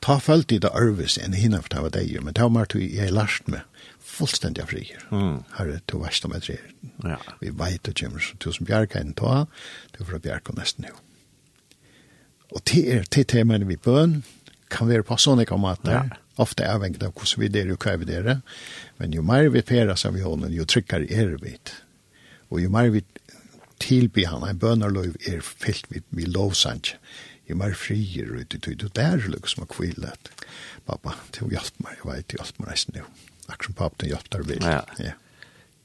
Ta følte i det arvis enn hinna for det var deg, men det var mer til jeg lært med fullstendig fri. Mm. Herre, du varst om etter. Ja. Vi vet det kommer så tusen bjerke enn ta, du får bjerke nesten jo. Og det er til temaene vi bøn, kan være på sånne kammater. Ja. Ofte er avhengig av hvordan vi der og hva vi der. Men jo mer vi perer seg vi hånden, jo tryggere er vi. Og jo mer vi tilby han, en bønnerløy er fyllt med, med lovsang. Jo mer frier ut i tøy. Det er liksom kvillet. Pappa, det hjelper meg, jeg vet, det hjelper meg nesten jo. Akkurat som pappen hjälpte dig vill. Ja. ja.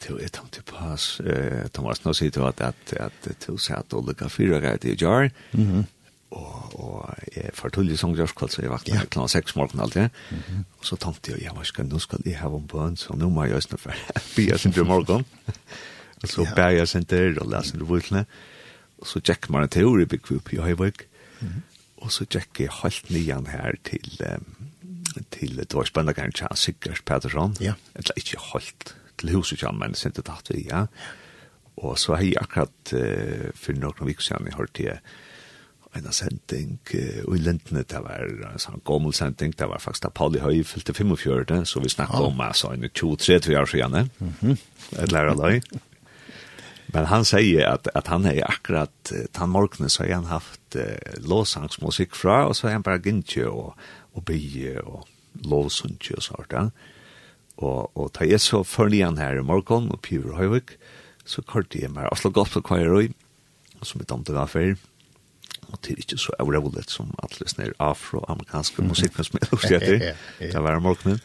Du er tom til pass. Eh, Thomas nå sier du at at att till så att olika fyra grejer i jar. Mhm. Och och jag förtullde som jag skulle säga vakna klockan 6 seks morgen alltid. Og så tänkte jeg, ja, hva skal nå skal jeg ha en bøn, så nu måste jag snart for bia sin til morgen. Og så bär jeg sin till og leser det vuxna. Og så checkar man en teori bygg vi opp i Høyvøk. Og så checkar jeg helt nian här till til det var spennende kanskje av Sigurd Pettersson. Ja. Jeg tror ikke holdt til huset han, men det tatt vi, ja. Og så har jeg akkurat uh, for noen vikker siden jeg hørte til en sending uh, og i Lindene, det var en sånn gammel sending, det var faktisk da Pauli Høy fylte 45, så vi snakket ah. om altså en 23 år siden, mm -hmm. et lærer løy. Men han sier at, at han er akkurat uh, han morgenen så har han haft uh, låsangsmusikk fra og så har han bara gintje og og bygge og lovsunnje og sånt Ja. Og, og da jeg så førnian her i morgen og Piver Høyvik, så kørte jeg meg Oslo Gospel Choir som er damte var før. Og det er ikke så avrevolet som alle sånne afroamerikanske musikken som jeg lukte etter. Det var morgenen.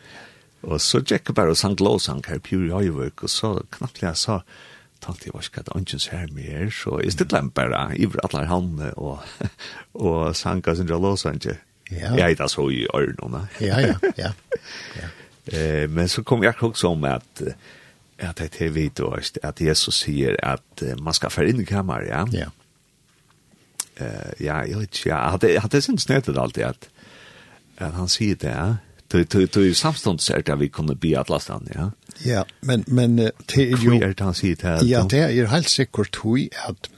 Og så gikk jeg bare og sang lovsang her Piver Høyvik, og så knappt jeg sa, tant jeg var ikke at ønskjens her mer, så jeg stilte dem bare i alle handene og, og sang sanka sin jalåsanger. Ja. Jeg heter så i øynene. ja, ja, ja. ja. eh, men så kom jeg også om at at det er vidt at Jesus sier at man skal fære inn i kammer, ja? Ja. Eh, ja, jeg vet ikke, ja. Hadde, hadde synes nøytet alltid at, at han sier det, ja? Du, du, du, samstånd ser det at vi kunne bli at lastan, ja? Ja, men, men det er jo... Hvor er det han sier det? Ja, det er helt sikkert hui at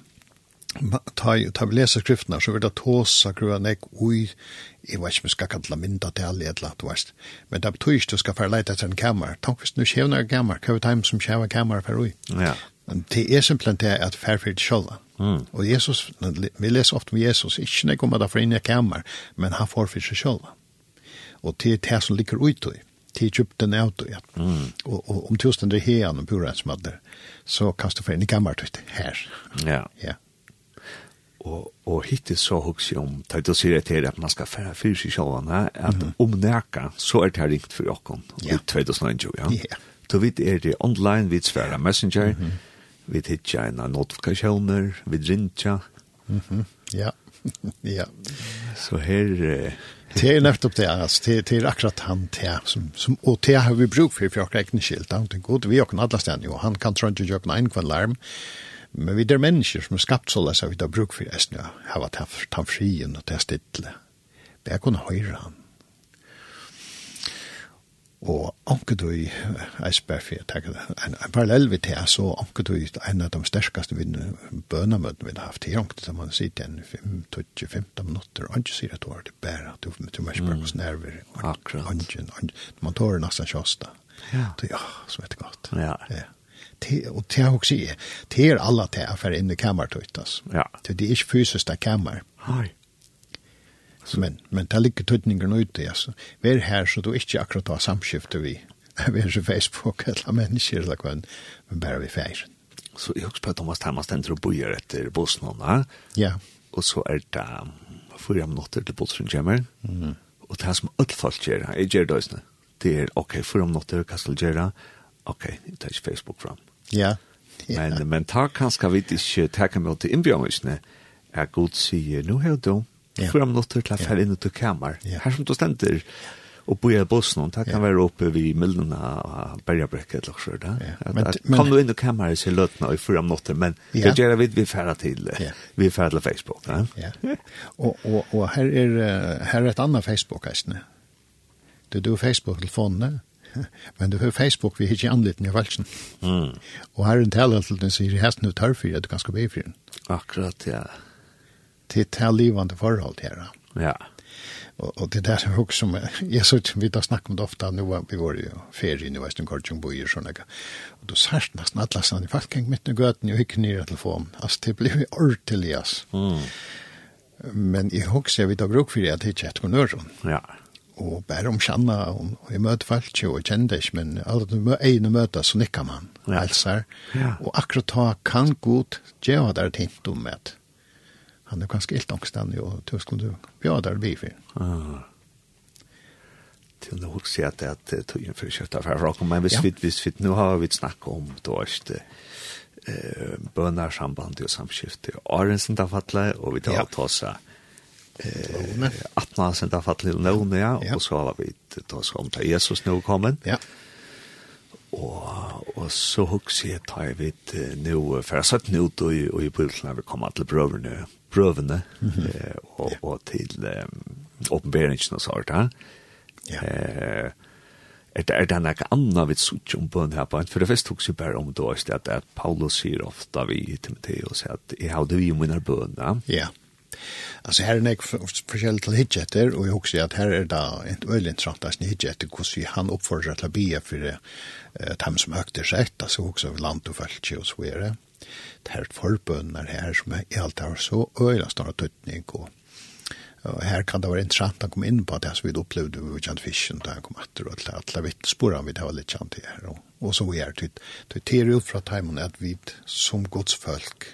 ta, ta vi leser skriftene, så vil det tåsa grua nek ui, jeg vet ikke om jeg skal kalla mynda til alle et eller annet, men det betyr ikke du skal fara leita etter en kamar. Tank hvis du kjevner en kamar, hva er det som kjevner en kamar for ui? Ja. Men det er simpelthen det at færfyrt sjåla. Mm. Og Jesus, vi leser ofte om Jesus, ikke nek om at han får inn i kamar, men han får fyrt sjåla. Og det er det som ligger ut i til Egypten er auto, ja. Mm. Og, og om tusen det her, og pura en smadder, så kan du få inn i gammelt her. Ja. Ja og, og hittil så hugsi om, det du sier til at man skal fære fyrir seg sjálfana, at mm -hmm. om nærka, så er det ringt for okkon, yeah. ut 2020, ja. Ja. Så vidt er det online, vi sværa messenger, mm -hmm. vi hitja en notifikasjoner, vi rinja. Mm. Ja, ja. Så her... Eh, Det er nettopp det altså. det det är akkurat han det som som og det har vi bruk för för jag räknar skilt han er god vi och alla ständigt jo, han kan tror inte jag en kvann larm Men vi er mennesker som er skapt så lesa vi da bruk for eisen, ja, hava ta frien og ta stille. Men jeg kunne høyre han. Og anker du i Eisberg, for jeg tenker det, en, en parallell vi til, så anker du i en av de sterkaste bønamøtene vi har haft her, anker du man sitter en 5-15 minutter, og ikke sier at du har det bæra, du må ikke bare på snerver, akkurat, man tar nesten kjøsta. Ja. Så ja, så vet jeg godt. Ja. Ja te, og te har också är te är alla te för inne kammartut alltså. Ja. Det är inte fysiskt där kammar. hei Men men det ligger tutningen ute alltså. Vär her så du inte akkurat har samskifte vi. Vi er ju Facebook alla människor eller kvann men bara vi fejr. Så jag hoppas på Thomas Thomas den tror bojer etter Bosnien, ja Ja. og så er det fyra minuter til Bosnien kommer. Mm. og det som öll folk gjør, jeg gjør det også, Det er, är okej, okay, hva skal kastar gjøre? Ok, jeg tar ikke Facebook fram. Ja. ja. Men, men ta kanskje vidt ikke takke med til innbjørnvisene, er god sier, nå har du ja. fyra minutter til å fære inn til kammer. Ja. Her som du stender, og bo i bussen, det kan være oppe vid Mildena og Bergebrekket eller så, da. Ja. Men, men, kom du inn til kammeret i løtene i fyra minutter, men ja. det gjør vi vi fære til, ja. vi fære til Facebook. Da. Ja. og, og, og her, er, her er et annet Facebook, Eisne. Du, du Facebook-telefonene, men du har Facebook vi har hittar anliten i valsen. Mm. Og her er en tale til den sier, hesten du tar for at du kan skal be for den. Akkurat, ja. Til tale livande forhold her. Ja. Og, og det der er også som, jeg så ikke, vi har snakket om det ofte, nå var vi var jo ferie nu, hvis du går til bøyer og sånne, og du sørst nesten alle sånne, faktisk gikk midt i gøten, og ikke nye telefonen, altså det blir ordentlig, altså. Mm. Men jeg husker vi da bruk for det, at det ikke er et Ja og bare om kjenne, og, og jeg møter folk ikke, og jeg kjenner det ikke, men alle de mø ene møter, så nikker man, ja. helser. Ja. Og akkurat da kan godt gjøre det tint om at han er ganske helt angstende, og du skulle du gjøre det vi for. Ah. Til nå husker jeg at det er tøyen for kjøttet fra Rokken, men hvis, ja. vi, hvis vi nå har vi snakket om det, det eh, bønarsamband og samskifte. Arensen da fattelig, og vi tar ja. ta seg eh, atna sent av fattelig lovne, ja, ja. og så var vi da så om til Jesus nå kommet. Ja. Og, og så hukse jeg tar jeg vidt nå, for jeg satt nå ut og, og i bøyden vi kom til brøvene, brøvene eh, og, og til eh, åpenberingen og sånt, ja. Eh, er det, er det noe annet vi sier om bøn her på en, for det første tok seg bare om det, også, at, at Paulus sier ofte vi i Timotheus at jeg har det vi om mine bøn, ja. Ja. Alltså här är det forskjellig til hidjetter, og jeg husker at her er det en veldig interessant at hidjetter, hvordan vi han oppfordrer til å bli for uh, dem som økter seg etter, så også land og følge og så videre. Det her forbønner her som er alt har så øyne snarere tøtning, og, og her kan det være interessant å komme inn på det som vi opplevde med Jan Fischen da han kom etter, og til alle vittsporene vi det var litt kjent her, og, og så videre. Det er jo fra timen at vi som godsfolk,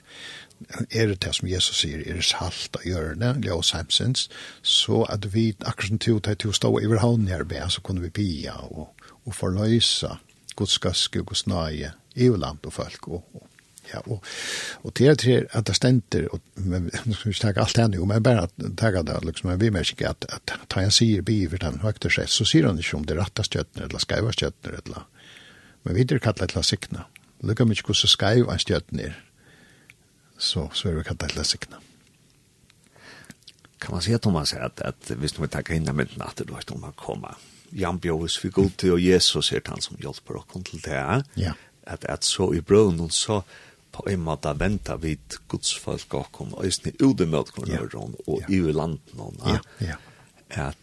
er det som Jesus sier, er salt av hjørne, ljå samsins, så at vi akkurat som tog til å stå over havnen her, så kunne vi bia og, og forløse Guds gaske og Guds nøye, EU-land og folk og, og Ja, og, og til at at det stenter, og men, nu skal vi ikke takke alt henne, jo, men bare at takke det, liksom, men vi merker ikke at, at ta en sier biver den høyte seg, så sier han ikke om det rette støttene, eller skaiva støttene, eller, men vi er kallet til å sikne. Lykke mye hvordan skaiva støttene er, så, så är det kan det sikna. Kan man säga Thomas att, att visst vi in med natten då att man komma. Jan Björns vi går till och Jesus är han som hjälper och kom till det. Ja. Att, att så i bröden så på en måte vänta vid Guds folk och kom och just ni udemöt kom ja. och i landet. Ja, ja. Att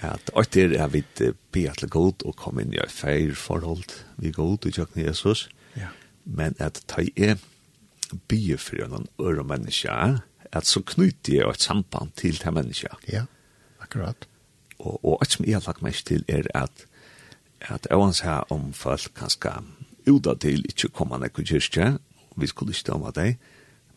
at at det er vid be at god og kom inn i feir forhold vi god og jøkken Jesus. Ja. Men at ta er faktisk bygge for en øre menneske, at så knyter jeg et samband til det menneske. Ja, akkurat. Og, og et som jeg har lagt meg til er at at jeg vil si om folk kan skal uda til ikke komme nekko kyrkje, vi skulle ikke dømme deg,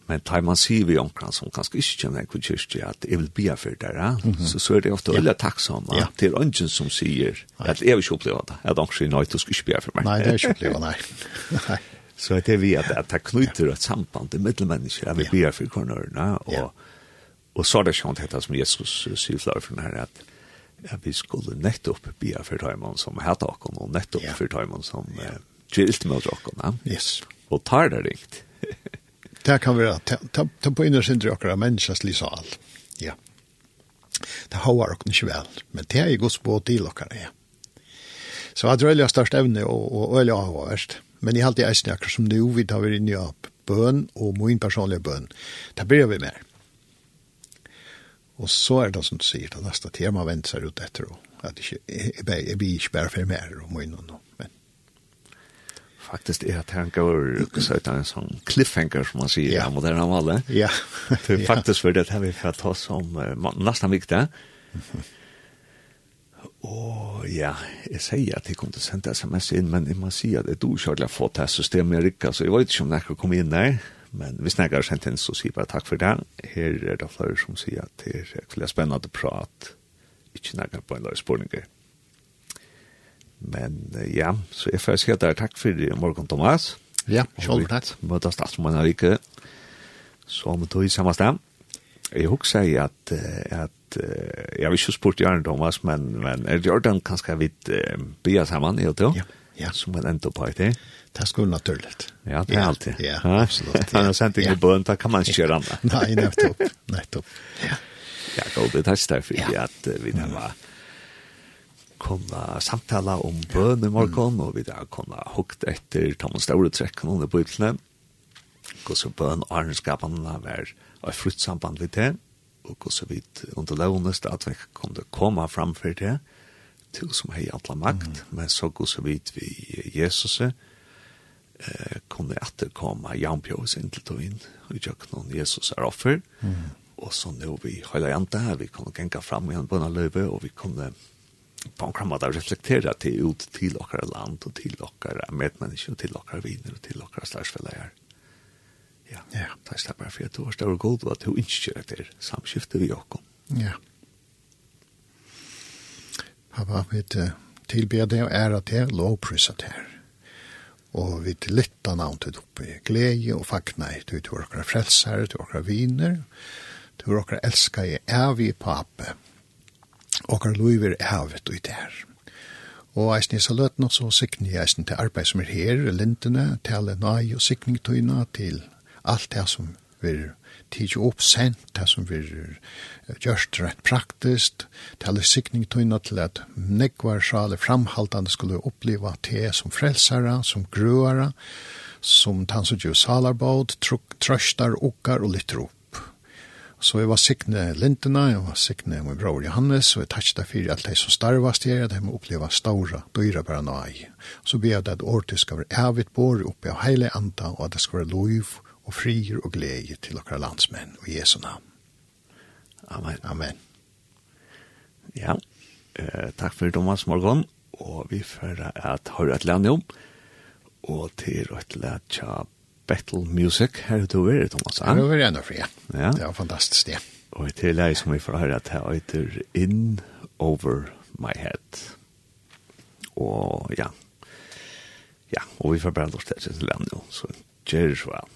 men tar man sier vi omkring som kanskje ikke kjenner nekko kyrkje, at jeg vil bygge for dere, mm -hmm. så, så er det ofte ja. veldig takksomme ja. til ønsken som sier at jeg vil ikke oppleve det, at ønsken er nøyt og skal ikke bygge for meg. Nei, det er ikke oppleve, nei. nei. Så det är vi att, att det knyter ett samband mellan människor, att vi blir för kornörerna. Och, och så är det sånt detta som Jesus säger för den här, att, Ja, vi skulle nettopp be for tajman som här takom, og nettopp for tajman som ja. eh, gilt med drakorna. Yes. Og tar det rikt. det kan være, ta, ta, ta på innersidan av människans lisal. Ja. Det har varit ikke vel, men det er ju gods på til och ja. Så att det är størst evne og och, och öliga. Ja Men jeg har alltid eisen akkurat som nu, vi tar vi inn i opp bøn og min personlige bøn. Da blir vi med. Og så er det som du sier, det neste tema venter seg ut etter, og at ikke, jeg, jeg blir ikke bare for mer om min og noe, men faktisk er at han går så ut en sånn cliffhanger som man sier ja. i moderne male. Ja. Det er faktisk for det her vi får ta om uh, nesten viktig. Mm -hmm. Åh, ja, jeg sier at jeg kom til å sende sms inn, men jeg må si at jeg dog ikke har fått det systemet i Rikka, så jeg vet ikke om jeg kan komme inn der. Men hvis jeg har sendt inn, så sier jeg bare takk for det. Her er det flere som sier at det er veldig spennende å prate, ikke nærmere på en løs spørninger. Men ja, så jeg får si at det er takk for morgen, Thomas. Ja, selv takk. Møtes statsmannen ikke. så må du i samme sted. Jeg husker at, att att jag vill ju sport i Arne Thomas men men är det Jordan kanske uh, Bia samman i då? Ja. Ja, som man ändå på det. Det skulle naturligt. Ja, det är alltid. Ja, absolut. Han har sent inte bön, där kan man inte göra annat. Nej, nettopp. Nettopp. Ja. Ja, då det här därför ja. att vi där var kunna samtala om bön i morgon och vi där kunna hukt efter Thomas Stora träcken under bullen. Gå så bön och arnskaparna var og frutt samband vi til, og hvordan vi under lovnest at vi kunne komme framfor det, til som hei atla makt, men så hvordan vi vi Jesus eh, kunne etterkomme jampjøs inn til inn, og gjør noen Jesus er offer, mm. og så nå vi høyla janta her, vi kunne genka fram igjen på en løyve, og vi kunne på en kramad reflektera til ut til okkar land, og til okkar medmennesker, og til okkar viner, og til okkar slagsfellegar. Mm. Ja. Ja, det slapp jeg for at du var større god, og at du ikke kjører etter samskiftet vi også. Ja. Pappa, vi tilbyr det og ære til, lovpriset her. Og vi til litt av navn til oppe i glede og fakna i, du er åkere frelsere, til er viner, til er elsker i evig pape, og lov lover evigt og i der. Og jeg eisen i saløtene så sikner jeg til arbeid som er her, lintene, til alle nøy og sikning tøyna til alt det som verer tidsi oppsent, det som verer gjørst rett praktiskt, til er sikning tøyna til at nekvar sjale framhaltande skulle oppleva te som frelsara, som grøara, som tansutju salarbåd, trøstar, okkar og litter opp. Så jeg var sikne lintena, jeg var sikne min bror Johannes, og jeg tatt det fyrir alt det som starvast her, at jeg må oppleva staura, dyra bara nøy. Så be jeg at året skal være evigt bor oppe av heile anda, og at det skal være lov og frier og glede til okkara landsmenn og Jesu navn. Amen, amen. Ja, eh, takk for Thomas morgon, og vi får at høre et land om, og til å land Battle Music, her er du er, Thomas. Her er du er enda fri, ja. Det var fantastisk, ja. Og til lag som vi får høre at her heter In Over My Head. Og ja, ja, og vi får bare lort til et land om, så gjør det så vel.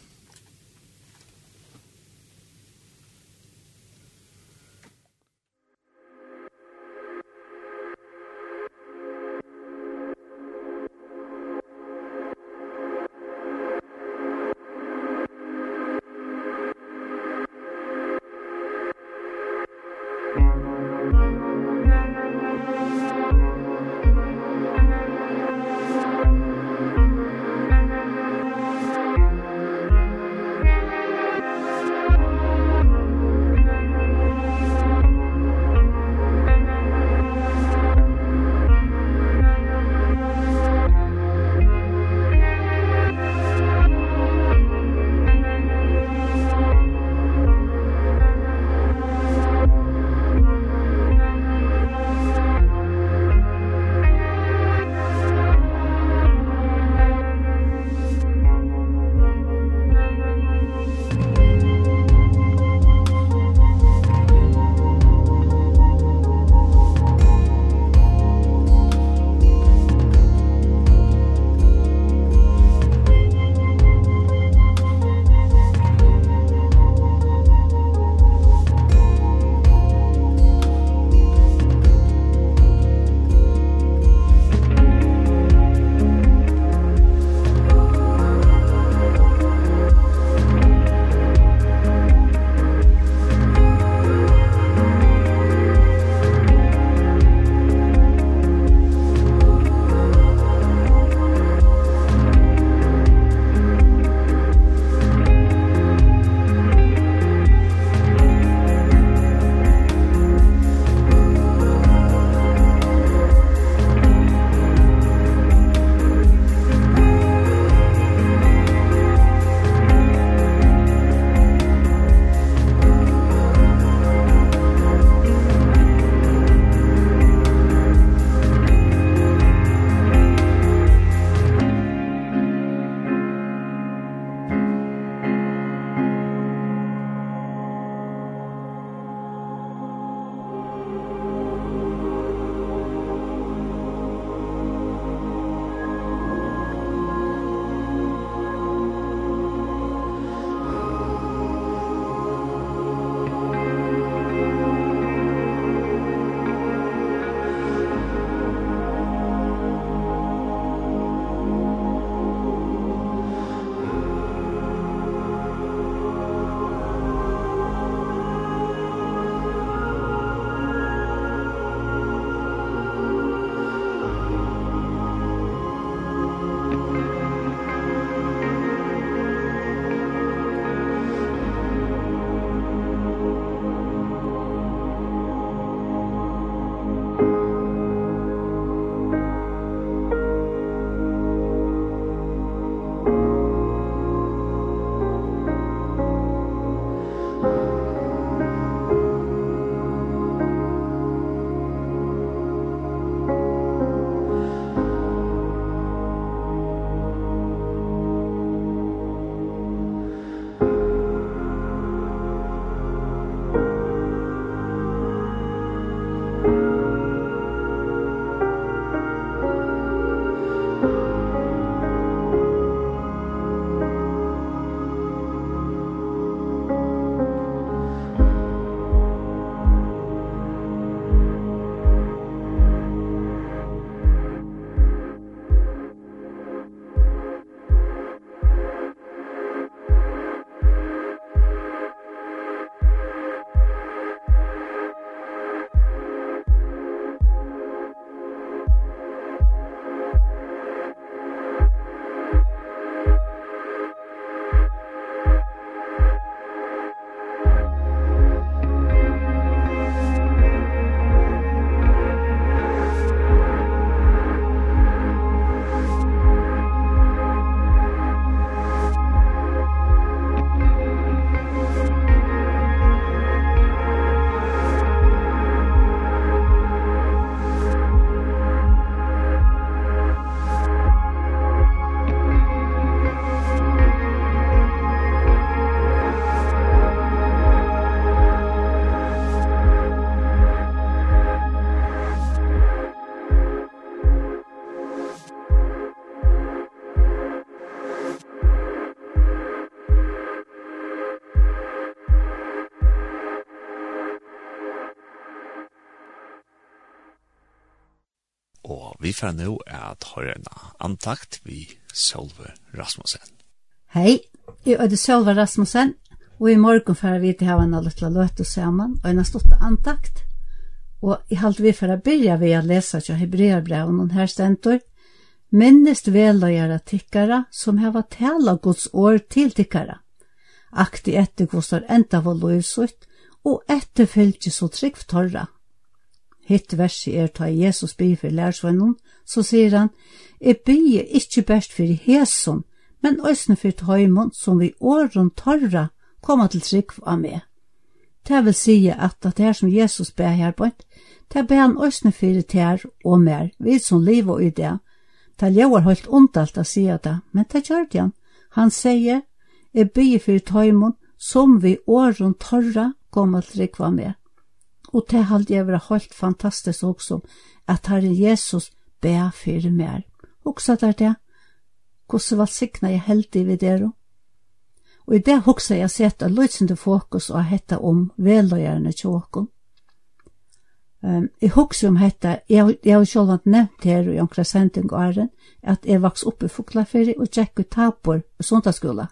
fer nu at høyre en antakt vi Sølve Rasmussen. Hei, jeg er Solve Rasmussen, og i morgen får vi til å ha en liten løte sammen, og en stått antakt. Og i halte vi for å begynne ved å lese til Hebreerbrevet, og her stentor. minnest veløyere tikkere som har tala Guds år til tikkere. Aktig etter hvordan enda var lovsutt, og etter så trygg torra. Hitt verset er ta Jesus by for lærsvennen, så sier han, «Jeg bygger ikke best fyrir hesson, men øsne for tøymon som vi åren torra koma til trygg av meg.» Det vil si at det her som Jesus ber her på, det ber han øsne for tær og mer, vi som liv og idé. det. Det ljøver holdt ondalt å si det, men det gjør det han. Han sier, «Jeg bygger for tøymon som vi åren torra koma til trygg av meg.» Og det halde jeg vera helt fantastisk også, at Herren Jesus bæ fyrir mer. Hugsa der det, hvordan var sikna jeg heldig ved det, og i det hugsa jeg sett at løysende fokus og hetta om veløyerne tjåkon. Um, jeg hugsa om hetta, jeg, jeg har sjålvand nevnt her i omkra sending og æren, at jeg vaks opp i Fuglaferi og tjekk ut tapor i sondagsskola.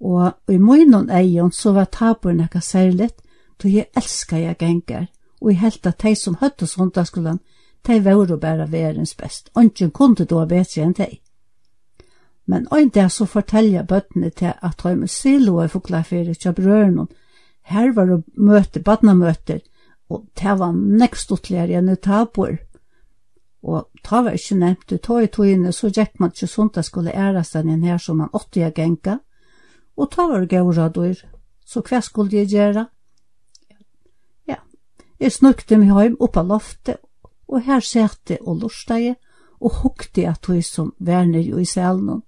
Og i munnen eion så var tapor nekka særligt, då jeg elskar jeg gengar, og jeg held at de som høtte sondagsskolan de våre bare verens best. Ongen kunne da bedre enn de. Men en dag så forteller bøttene til at de med silo og fuglafere til brøren. Her var det møte, badnamøter, og det var nekstutligere enn tabor. Og ta var ikke nevnt, ta i togene, så gikk man ikke sånt at skulle æres den igjen her som man åtte jeg genka. Og ta var det så hva skulle jeg gjøre? Ja, jeg snukte meg hjem opp av loftet, og her sette og lorsteg og hukte at hun som verner jo i selen.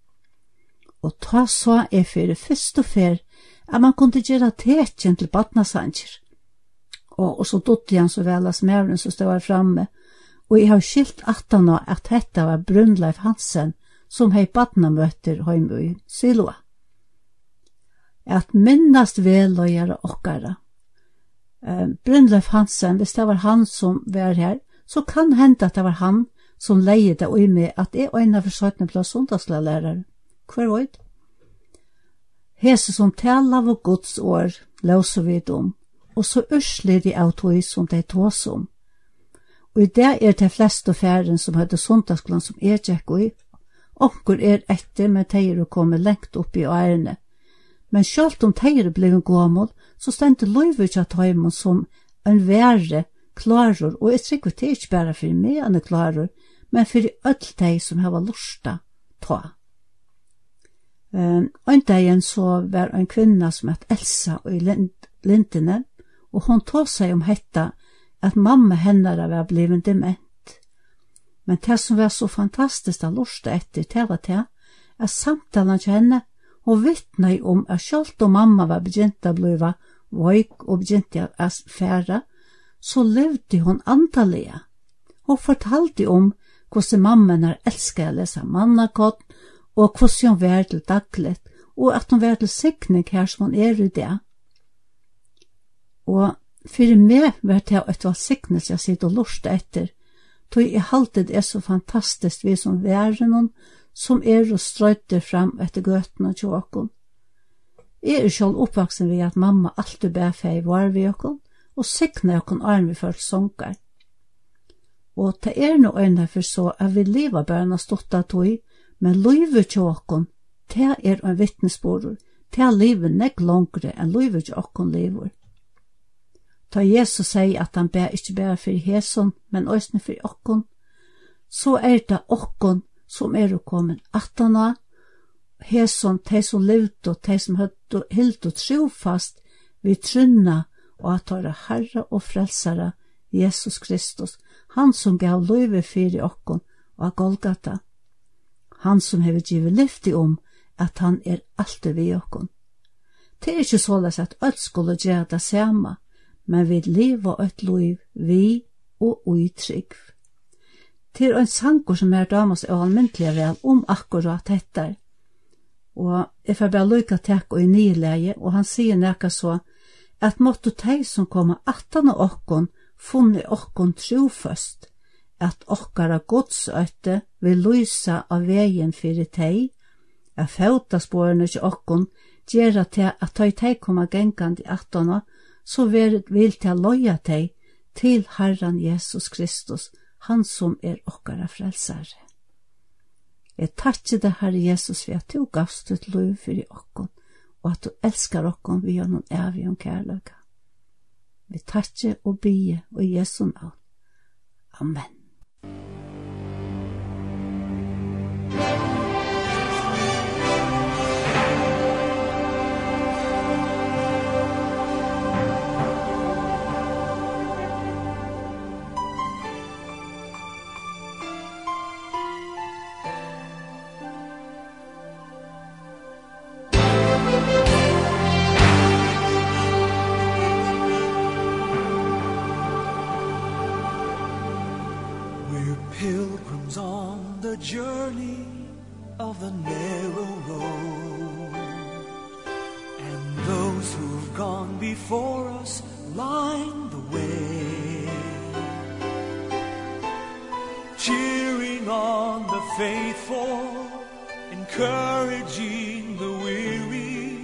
Og ta så er for først og fer at man kunne gjøre tekjen til badnasanger. Og, og så dotte han så vel av mævren som stod framme, og jeg har skilt atan nå at dette var Brunleif Hansen som hei badnamøter hjemme i Siloa. At minnast veløyere okkara. Um, Brunleif Hansen, hvis det var han som var her, så kan hende at det var han som leie det og med at jeg øyne for søytene plass sundagslærer. Hver veit? Hese som tala av Guds år, løser vi dem, og så ørsler de av tog som de tås om. Og i det er det fleste færen som hadde sundagsglann som er tjekk i. Onker er etter, men teier å komme lengt opp i ærene. Men selv om teier ble en gåmål, så stendte løyver ikke at som en verre klarer, og jeg trykker det ikke bare for meg han er klarer, men for alt de som hava til ta. Um, en så var en kvinna som het Elsa og i lindene, og hon tog seg om hetta at mamma hennara var blevet dement. Men det som var så fantastiskt att til etter, det var det at samtalen til henne, hun vittnet om at selv og mamma var begynt å bli veik og begynt å færa, så levde hon antallega. Hon fortalte om hvordan mammen har elsket å lese mannakott, og hvordan hun var til daglig, og at hun var til sikning her som hun er i det. Og for meg var det et var siknes jeg sitter og lorste etter, tog i haltet er så fantastisk vi som væren noen, som er og strøyte fram etter gøtene til åkken. Jeg er selv oppvaksen ved at mamma alltid bæfei var ved åkken, og sikna okon arm vi fyrir songar. Og ta er no øyna for så at vi liva bærna stotta tog, men løyve til okon, ta er ein vittnesborur, ta livet nek langre enn løyve til okon lever. Ta Jesus sier at han ber ikkje bare for heson, men òsne for okon, så er det okon som er kommet atana, heson, te som levd og te som høtt og hilt og trofast, vi trunna og at våre Herre og Frelsere, Jesus Kristus, han som gav løyve fyrir okkon og av Golgata, han som hever givet lyfti om at han er alltid vi okkon. Det er ikke såles at alt skulle gjøre det samme, men vi leva et liv vi og utrygg. Det er en sanger som er damas og almyntelig vel om akkurat dette. Og jeg får bare lykke takk og i nyleie, og han sier nekka så, at måtte de som koma attan av okkon funne okkon troføst, at okkara godsøyte vil lysa av vegen fyrir tei, at fæutasporene til okkon gjerra til at tøy tei koma gengand i attana, så vil, vil tei loja tei til Herran Jesus Kristus, han som er okkara frelsare. Jeg takkje det Herre Jesus for at du gavst ut lov fyrir okkon, og at du elskar okkon vi gjennom evig om kærløyga. Vi takkje og bie og Jesu navn. Amen. the journey of the narrow road. And those who've gone before us line the way. Cheering on the faithful encouraging the weary.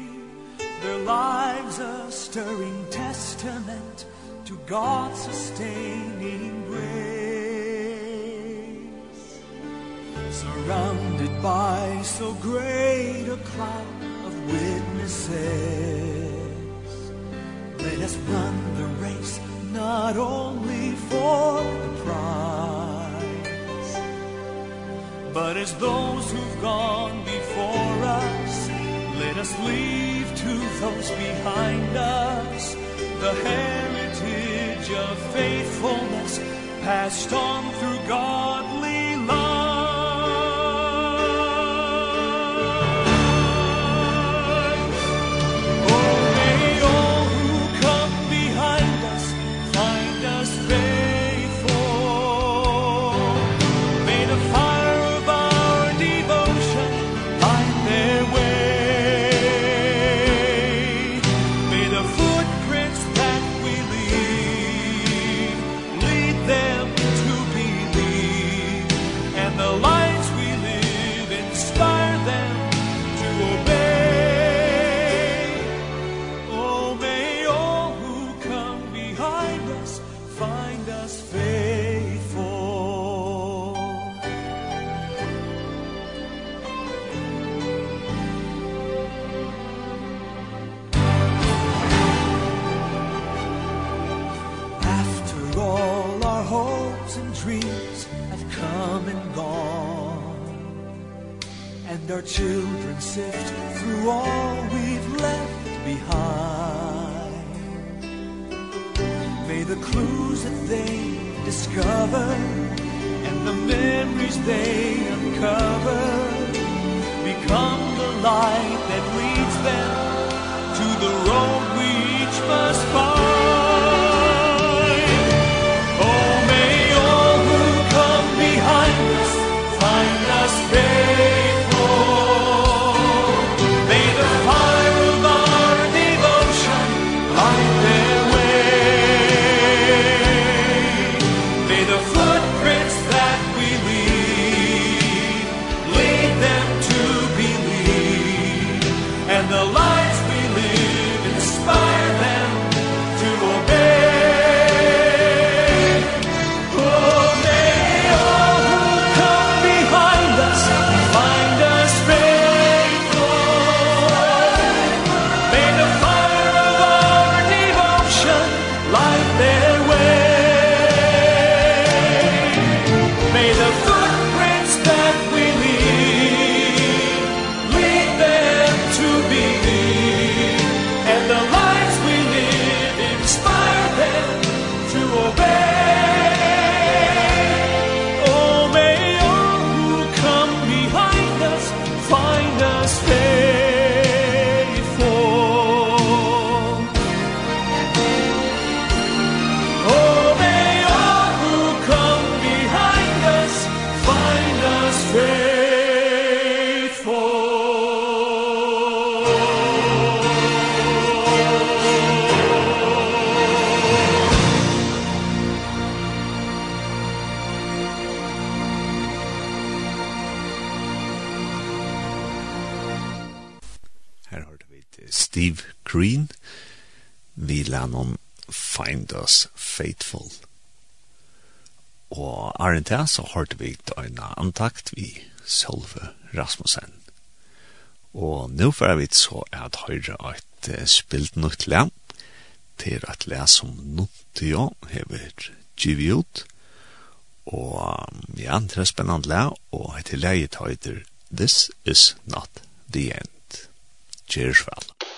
Their lives a stirring testament to God's sustaining grace surrounded by so great a cloud of witnesses. Let us run the race not only for the prize but as those who've gone before us let us leave to those behind us the heritage of faithfulness passed on through godly faithful. Og Arne Tess så hørte vi døgnet antakt vi Sølve Rasmussen. Og nå får vi så at høyre et spilt nytt land til at les som Nuttio hever givet ut. Og ja, det er spennende le, og etter leie tøyder This is not the end. Cheers, vel.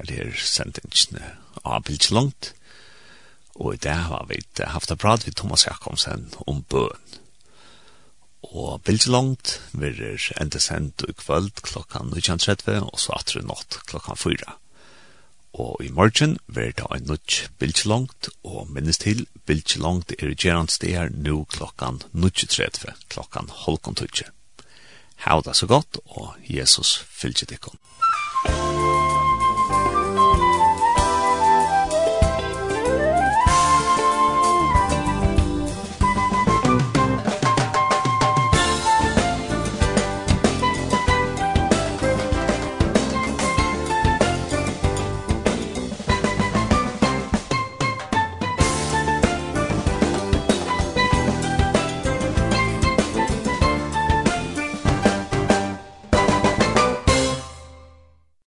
disse her sendingsene av langt. Og i det har vi haft en prat ved Thomas Jakobsen om bøn. Og Bildslangt vil er enda sendt i kvöld klokkan 19.30 og så atre natt klokkan 4. Og i morgen blir det en nødt bildlangt, og minnes til bildlangt er i gerant steder nå klokkan 19.30, klokkan halvkontutje. Hau det så godt, og Jesus fylgjer dikken.